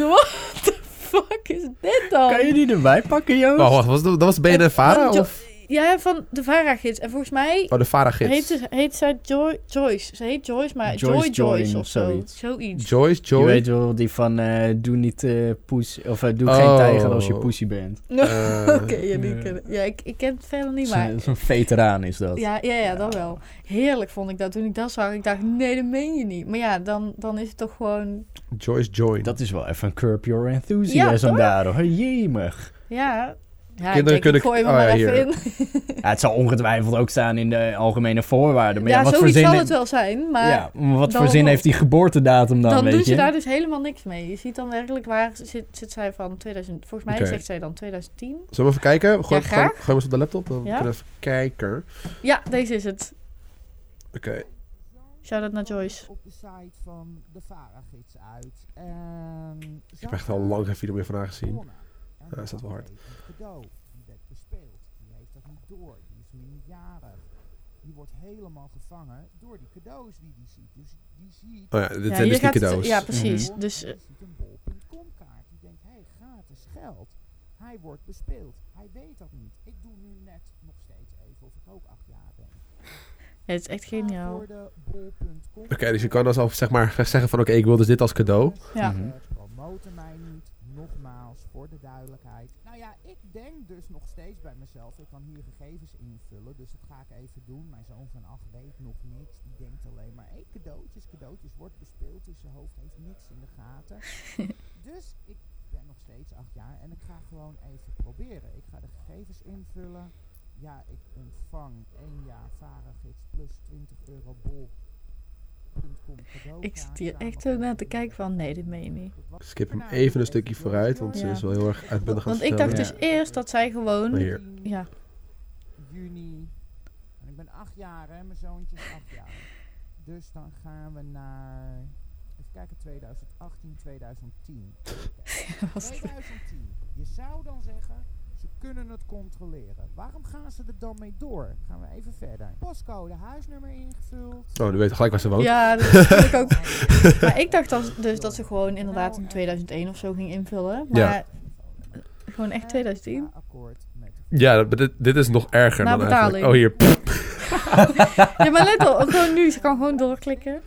the fuck is dit dan? Kan je die erbij pakken, Joost? Wacht, wacht, was dat, dat was BNN-VARA of Ja, van de VARA-gids. En volgens mij oh, de VARA-gids? heet, ze, heet zij Joy, Joyce. Ze heet Joyce, maar Joyce Joy Joy Joyce of of zo. zoiets. Zoiets. Joyce, Je Joy? weet wel, die van eh, doe niet eh poes, of eh, doe Oh. geen tijger als je pussy bent. [laughs] Eh, Oké, ja, die ja. ken- ja, ik, ik ken het verder niet, maar... zo'n veteraan is dat. Ja, ja, ja, dat wel. Heerlijk vond ik dat toen ik dat zag. Ik dacht, nee, dat meen je niet. Maar ja, dan, dan is het toch gewoon... Joyce Join. Dat is wel even een curb your enthusiasm Ja, daar hoor. Jemig. Ja, ja Kinderen ik denk, ik kunnen- gooi oh, maar ja, even in. [laughs] Ja, het zal ongetwijfeld ook staan in de algemene voorwaarden. Maar ja, ja, wat voor zoiets zin, zal het wel zijn. Maar ja, maar wat dan voor zin heeft die geboortedatum dan, dan weet doen je? ze daar dus helemaal niks mee. Je ziet dan werkelijk waar zit, zit zij van 2000... Volgens mij zegt zij dan 2010. Zullen we even kijken? Gooi, Ja, gooi, gooi eens op de laptop. Dan Ja. kunnen we even kijken. Ja, deze is het. Oké. Shout-out naar Joyce. op de site van de VARA-gids uit. En Ik heb echt al lang geen video meer van haar gezien. Ja, is dat wel hard. Cadeau, die werd bespeeld. Die heeft dat niet door. Die is minderjarig. Die wordt helemaal gevangen door die cadeaus die die ziet. Dus die ziet... Oh ja, dit Ja, zijn dus die het- cadeaus. ja, precies. Bol, Dus, die ziet een bol.com kaart. Die denkt, hé, hey, gratis geld. Hij wordt bespeeld. Hij weet dat niet. Ik doe nu net nog steeds even of ik ook acht jaar ben. Ja, het is echt geniaal. Oké, dus je kan dan al zeg maar zeggen van oké, ik wil dus dit als cadeau. Ja. Mhm mij niet, nogmaals, voor de duidelijkheid. Nou ja, ik denk dus nog steeds bij mezelf, ik kan hier gegevens invullen, dus dat ga ik even doen. Mijn zoon van acht weet nog niks, die denkt alleen maar, hé, cadeautjes, cadeautjes, wordt bespeeld, dus zijn hoofd heeft niks in de gaten. [laughs] dus ik ben nog steeds acht jaar en ik ga gewoon even proberen. Ik ga de gegevens invullen. Ja, ik ontvang één jaar varengids plus 20 euro bol.com Ik zit hier echt zo naar te kijken van, nee, dit meen je niet. Skip hem even een stukje vooruit, want ze is wel heel erg uitbundig gaan Want ik dacht dus eerst dat zij gewoon... Maar hier. Ja, Juni. En ik ben acht jaar, hè. Mijn zoontje is acht jaar. Dus dan gaan we naar... Even kijken, 2018, 2010. [laughs] was het- 2010. Je zou dan zeggen, ze kunnen het controleren. Waarom gaan ze er dan mee door? Gaan we even verder. Postcode, huisnummer ingevuld. Oh, nu weet je gelijk waar ze woont. ja dat vond ik ook. [laughs] Maar ik dacht dat, dus dat ze gewoon inderdaad in 2001 of zo ging invullen. Maar Ja. gewoon echt 2010. Ja, dit, dit is nog erger Na dan eigenlijk. betaling. Oh, hier. [laughs] [laughs] Ja, maar let op, gewoon nu. Ze kan gewoon doorklikken.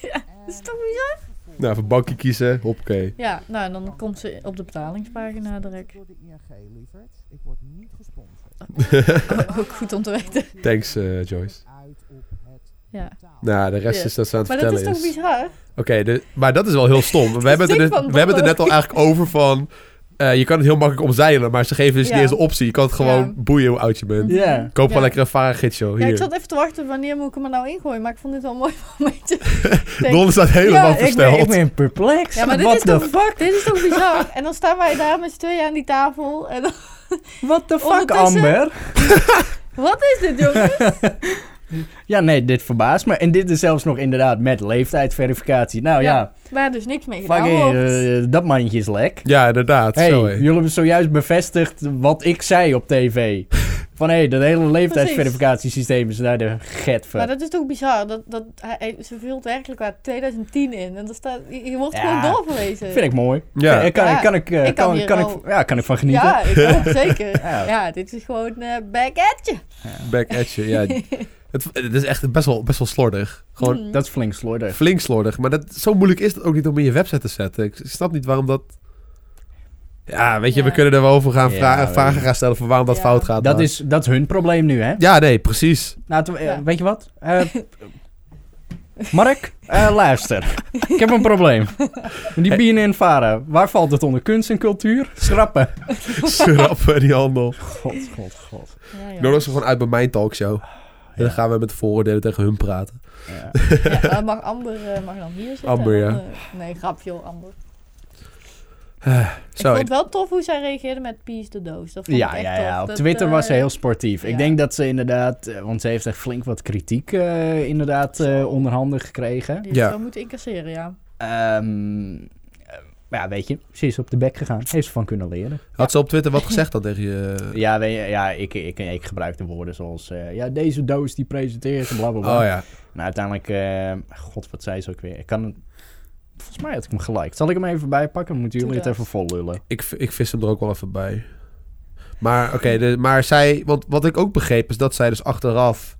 Ja, dat is toch bizar? Nou, even bankje kiezen. Hoppakee. Ja, nou, en dan komt ze op de betalingspagina direct. Door de ING, lieverd. Ik word niet gesponsord. [laughs] Ook goed om te weten. Thanks, eh, Joyce. Uit op het Ja. Nou, de rest Ja. is dat ze aan het Maar dat is vertellen toch bizar? Oké, de- maar dat is wel heel stom. [laughs] We hebben, het er, we hebben het er net al eigenlijk over van... eh, je kan het heel makkelijk omzeilen, maar ze geven dus Ja. niet eens een optie. Je kan het gewoon Ja. boeien hoe oud je bent. Ja. Koop gewoon Ja. lekker een varengids, joh. Ja, ik Hier. zat even te wachten wanneer moet ik hem er nou ingooien. Maar ik vond dit wel mooi momentje. Denk- Don staat helemaal Ja, ik ben- Ik ben, versteld. ik ben perplex. Ja, maar dit What is, the toch, fuck? dit is toch bizar? [laughs] En dan staan wij daar met z'n tweeën aan die tafel. En What the fuck, Amber? [laughs] wat is dit, jongens? [laughs] Ja, nee, dit verbaast me. En dit is zelfs nog inderdaad met leeftijdsverificatie. Nou ja, Ja, Waar dus niks mee gedaan fucking, wordt. eh, dat mandje is lek. Ja, inderdaad. Hey, zo, jullie hebben zojuist bevestigd wat ik zei op tv. [laughs] Van hé, dat hele leeftijdsverificatiesysteem is naar de getver. Maar dat is toch bizar? Dat, dat, hij, ze vult werkelijk waar 2010 in. En er staat, je, je wordt Ja, gewoon doorverwezen. Vind ik mooi. Ja. Kan, kan ik, eh, Ik kan kan, hier kan ik, ja, kan ik van genieten. Ja, ik ook, zeker. [laughs] Ja. Ja. dit is gewoon eh back at je. Back at you, ja. [laughs] het, het is echt best wel, best wel slordig. Gewoon Mm. Dat is flink slordig. flink slordig. Maar dat, zo moeilijk is het ook niet om in je website te zetten. Ik snap niet waarom dat... Ja, weet je, we kunnen er wel over gaan Ja, vragen je. gaan stellen van waarom dat Ja. fout gaat. Dat maar- is, dat is hun probleem nu, hè? Ja, nee, precies. Nou, eh, Ja. weet je wat? Eh, [laughs] Mark, eh, luister. Ik heb een probleem. Die BNN Vara, waar valt het onder kunst en cultuur? Schrappen. [laughs] Schrappen die handel. God, god, god. Ja, Ik nodig ze gewoon uit bij mijn talkshow. En dan gaan we met vooroordelen tegen hun praten. Ja. Ja, [laughs] mag Amber eh, mag dan hier zitten? Amber, dan, ja. eh, nee, grapje Amber. Eh, ik vond het wel tof hoe zij reageerde met Peace the Doos. Dat vond ik Ja, echt ja, ja. Op Dat, Twitter was ze heel sportief. Ik ja. denk dat ze inderdaad, want ze heeft echt flink wat kritiek inderdaad onderhanden gekregen. Die Ja. zou moeten incasseren, ja. Ehm, eh, maar ja, weet je, ze is op de bek gegaan. Heeft ze van kunnen leren. had ze op Twitter wat gezegd dan tegen je? [laughs] Ja, weet je, ja ik, ik, ik gebruik de woorden zoals... eh, ja, deze doos die presenteert en bla bla bla. Oh ja. En uiteindelijk... eh, God, wat zei ze ook weer? Ik kan... Volgens mij had ik hem geliked. Zal ik hem even bijpakken? Dan moeten jullie het even vol lullen. Ik, ik vis hem er ook wel even bij. Maar oké, de- maar zij... Want wat ik ook begreep is dat zij dus achteraf...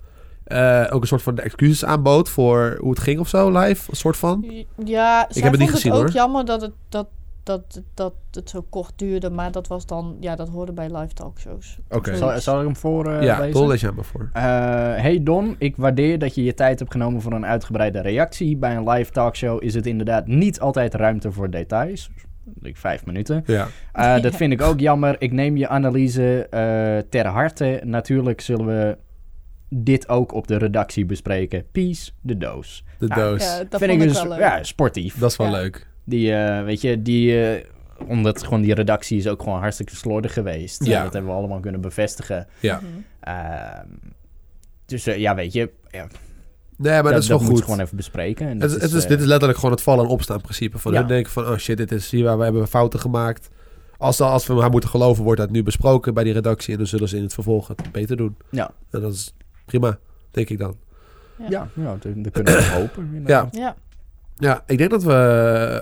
eh, ook een soort van de excuses aanbood voor hoe het ging of zo, live. Een soort van. Ja, zij heb het niet vond gezien, het ook hoor. jammer dat het, dat, dat, dat het zo kort duurde. Maar dat was dan... Ja, dat hoorde bij live talkshows. Oké. Zal, zal ik hem voor eh ja? Don lees jij maar voor. Eh, hey Don, ik waardeer dat je je tijd hebt genomen voor een uitgebreide reactie. Bij een live talkshow is het inderdaad niet altijd ruimte voor details. Ik vijf minuten. Ja. Eh, Dat [laughs] vind ik ook jammer. Ik neem je analyse eh, ter harte. Natuurlijk zullen we dit ook op de redactie bespreken. Peace, de doos. De Ja, doos. Ja, dat vind ik ik dus wel leuk. ja, sportief. Dat is wel Ja. leuk. Die, eh, weet je, die... eh, omdat gewoon die redactie is ook gewoon hartstikke slordig geweest. Ja. Dat hebben we allemaal kunnen bevestigen. Ja. Mhm. Ehm, dus eh, ja, weet je, ja, Nee, maar dat, dat, is wel goed. gewoon even bespreken. En Het, dat is, het is, eh, dit is letterlijk gewoon het vallen en opstaan principe. Van Ja. hun denken van, oh shit, dit is hier waar we hebben fouten gemaakt. Als, als we haar moeten geloven, wordt dat nu besproken bij die redactie. En dan zullen ze in het vervolg het beter doen. Ja. En dat is prima, denk ik dan. Ja, ja dat, dat kunnen we [coughs] hopen. inderdaad. Ja. Ja, ik denk dat we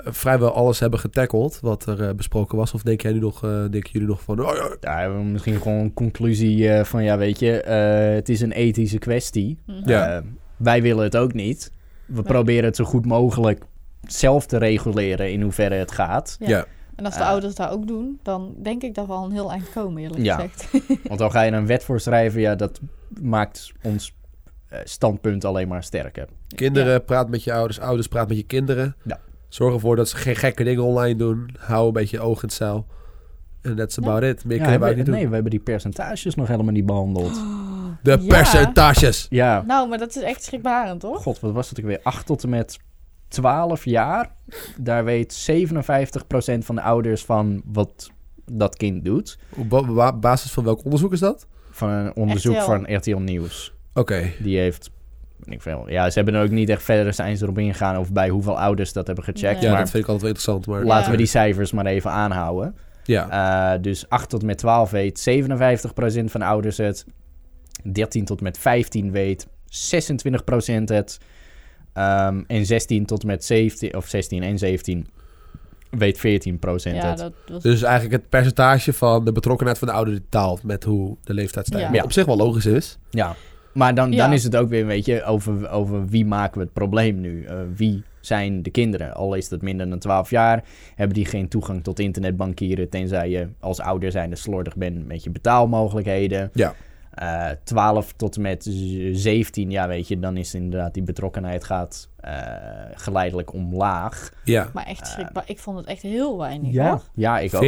eh, vrijwel alles hebben getackled wat er eh, besproken was. Of denk jij nu nog, eh denken jullie nog van, oh ja, misschien gewoon een conclusie eh, van, ja, weet je, eh, het is een ethische kwestie. Mhm. Ja. Eh, wij willen het ook niet. We proberen het zo goed mogelijk zelf te reguleren in hoeverre het gaat. Ja. Ja. En als de ouders dat ook doen, dan denk ik dat we al een heel eind komen, eerlijk Ja. gezegd. [laughs] Want dan ga je een wet voor schrijven, ja, dat maakt ons eh, standpunt alleen maar sterker. kinderen, praat met je ouders, ouders, praat met je kinderen. Ja. Zorg ervoor dat ze geen gekke dingen online doen. Hou een beetje oog in het zeil. En that's about it. Meer Ja, kunnen we we- eigenlijk niet nee, we hebben die percentages nog helemaal niet behandeld. Oh, De Ja. percentages. Ja, Nou, maar dat is echt schrikbarend, toch? god, wat was het ook weer? 8 tot en met 12 jaar. Daar weet 57% van de ouders van wat dat kind doet. Op ba- ba- basis van welk onderzoek is dat? Van een onderzoek RTL. van RTL Nieuws. Oké. Die heeft, weet ik veel. Ja, ze hebben er ook niet echt verder zijn ze erop ingegaan of bij hoeveel ouders dat hebben gecheckt. Nee. Ja, maar dat vind ik altijd wel interessant. Maar laten Ja. we die cijfers maar even aanhouden. Ja. Eh, dus 8 tot met 12 weet 57% van de ouders het. 13 tot met 15 weet 26% het. Ehm, en 16 tot en met 17, of 16 en 17 weet 14% Ja, het. dat was... Dus eigenlijk het percentage van de betrokkenheid van de ouder die daalt met hoe de leeftijd stijgt. Ja. Wat Ja. op zich wel logisch is. Ja, maar dan, Ja. dan is het ook weer een beetje over, over wie maken we het probleem nu. Eh, wie zijn de kinderen? Al is het minder dan 12 jaar, hebben die geen toegang tot internetbankieren... tenzij je als ouder zijnde slordig bent met je betaalmogelijkheden. Ja. Eh 12 tot en met z- 17, ja weet je, dan is inderdaad die betrokkenheid gaat eh, geleidelijk omlaag. Ja. Maar echt schrikbaar. Ik vond het echt heel weinig, Ja, hoor. ja ik ook.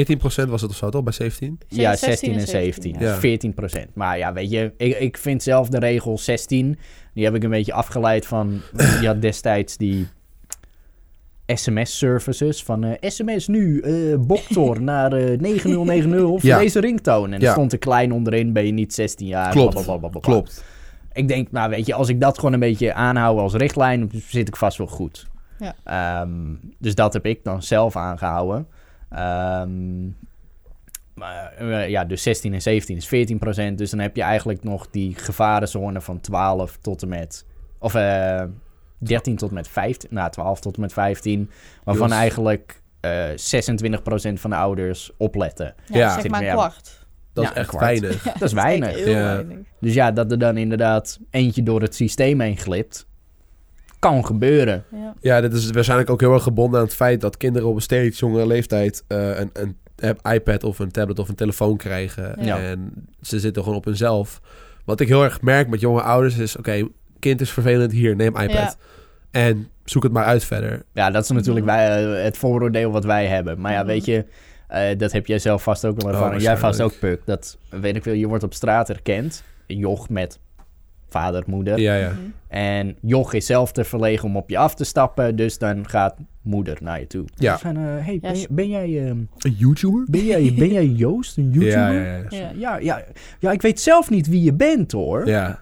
14% was het of zo toch bij 17? Ja, 16 16 en en 17. 17, ja. 14 procent. Maar ja, weet je, ik, ik vind zelf de regel 16... die heb ik een beetje afgeleid van... je had destijds die sms-services van... eh, sms nu, eh Boktor [laughs] naar eh 9090 voor Ja. deze ringtoon. En Ja. er stond er klein onderin, ben je niet 16 jaar. Klopt. blablabla. Klopt. Ik denk, nou weet je, als ik dat gewoon een beetje aanhoud als richtlijn... zit ik vast wel goed. Ja. Ehm, dus dat heb ik dan zelf aangehouden. Ehm, maar, eh, ja, dus 16 en 17 is 14 procent. Dus dan heb je eigenlijk nog die gevarenzone van 12 tot en met... Of eh 13 tot en met 15. Nou, 12 tot en met 15. Waarvan eigenlijk eh 26 procent van de ouders opletten. Ja, Ja. zeg maar een kwart. Dat Ja, is echt [laughs] weinig. Ja, Dat is echt weinig. Dus ja, dat er dan inderdaad eentje door het systeem heen glipt... kan gebeuren. Ja. Ja, dit is waarschijnlijk ook heel erg gebonden aan het feit dat kinderen op een steeds jongere leeftijd eh, een, een iPad of een tablet of een telefoon krijgen. Ja. En ze zitten gewoon op hunzelf. Wat ik heel erg merk met jonge ouders is, oké, kind is vervelend, hier, neem iPad. Ja. En zoek het maar uit verder. Ja, dat is natuurlijk wij, eh, het vooroordeel wat wij hebben. Maar ja, Mhm. weet je, eh, dat heb jij zelf vast ook wel ervaren. Oh, jij vast ook. Puk. Dat, weet ik veel, je wordt op straat herkend. Joch met vader, moeder. Ja, ja. Mhm. En Joch is zelf te verlegen om op je af te stappen. Dus dan gaat moeder naar je toe. Ja. Van, eh, hey, ben, ben jij... ehm, Een YouTuber? ben jij, ben jij [laughs] Joost, een YouTuber? Ja, ja, ja. Ja. Ja, ja, ja, ik weet zelf niet wie je bent hoor. Ja,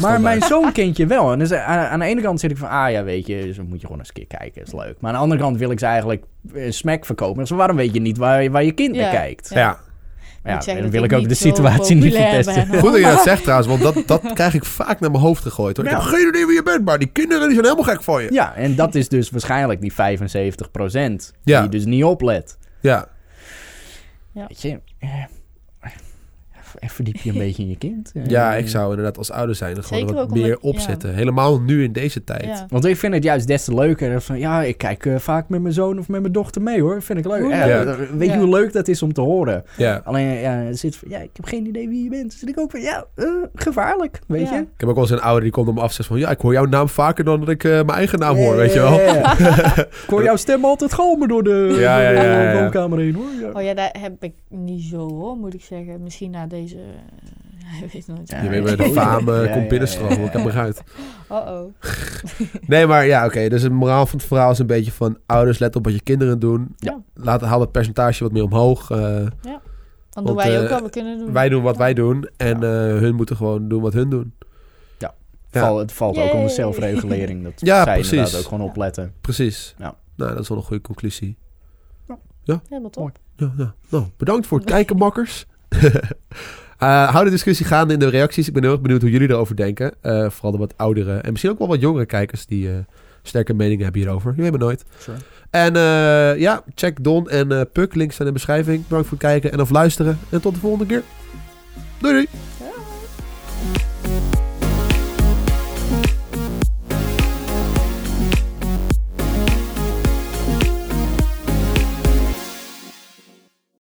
Maar mijn zoon kent je wel. En dus aan, aan de ene kant zit ik van, ah ja, weet je, dus dan moet je gewoon eens een keer kijken, is leuk. Maar aan de andere kant wil ik ze eigenlijk een smack verkopen. Dus waarom weet je niet waar, waar je kind Ja. naar kijkt? Ja. ja. Ja, Ik dan wil ik ik ook de situatie niet verpesten. ben. Goed dat je dat [laughs] zegt trouwens, want dat, dat krijg ik vaak naar mijn hoofd gegooid. Hoor. Ik Ja. heb geen idee wie je bent, maar die kinderen die zijn helemaal gek voor je. Ja, en dat is dus waarschijnlijk die 75 Ja. die dus niet oplet. Ja, Weet je, eh, verdiep je een [laughs] beetje in je kind. Eh, ja ik zou inderdaad als ouder zijn er gewoon wat omdat- meer opzetten. Helemaal nu in deze tijd. Ja. Want ik vind het juist des te leuker. Van, ja, ik kijk eh, vaak met mijn zoon of met mijn dochter mee hoor. Vind ik leuk. Hoe Ja, leuk. Weet je Ja. hoe leuk dat is om te horen? Ja. Alleen, ja, zit van, ja, ik heb geen idee wie je bent. Dus zit ik ook van, ja, eh, gevaarlijk, weet Ja. je? Ik heb ook wel eens een ouder die komt om me af en zegt van... Ja, ik hoor jouw naam vaker dan dat ik eh, mijn eigen naam hoor, weet je wel. [laughs] Ik hoor jouw stem altijd galmen door de, Ja, ja, door de ja, ja. woonkamer heen, hoor. Ja. Oh ja, daar heb ik niet zo hoor, moet ik zeggen. Misschien na deze... eh, [laughs] ik weet nooit. Ja, Je weet bij de Ja, [laughs] ja, komt ja, binnenstromen, ja, ik heb ja. me uit. Oh-oh. Nee, maar ja, oké. dus het moraal van het verhaal is een beetje van... Ouders, let op wat je kinderen doen. Ja. Laat, haal het percentage wat meer omhoog. eh, Dan Want, doen wij ook eh, wat we kunnen doen. wij doen wat wij doen. En eh, hun moeten gewoon doen wat hun doen. Ja. Val- het valt ook onder Yay. zelfregulering. Dat [laughs] Ja, zij precies. inderdaad ook gewoon opletten. Precies. Ja. Nou, dat is wel een goede conclusie. Helemaal top. Mooi. Ja, ja. Nou, bedankt voor het kijken, makkers. [laughs] Eh, hou de discussie gaande in de reacties. Ik ben heel erg benieuwd hoe jullie erover denken. Eh, vooral de wat oudere en misschien ook wel wat jongere kijkers die eh, sterke meningen hebben hierover. Je weet maar nooit. Sure. En ja, check Don en Puk. Links staan in de beschrijving. Bedankt voor het kijken en of luisteren. En tot de volgende keer. Doei doei.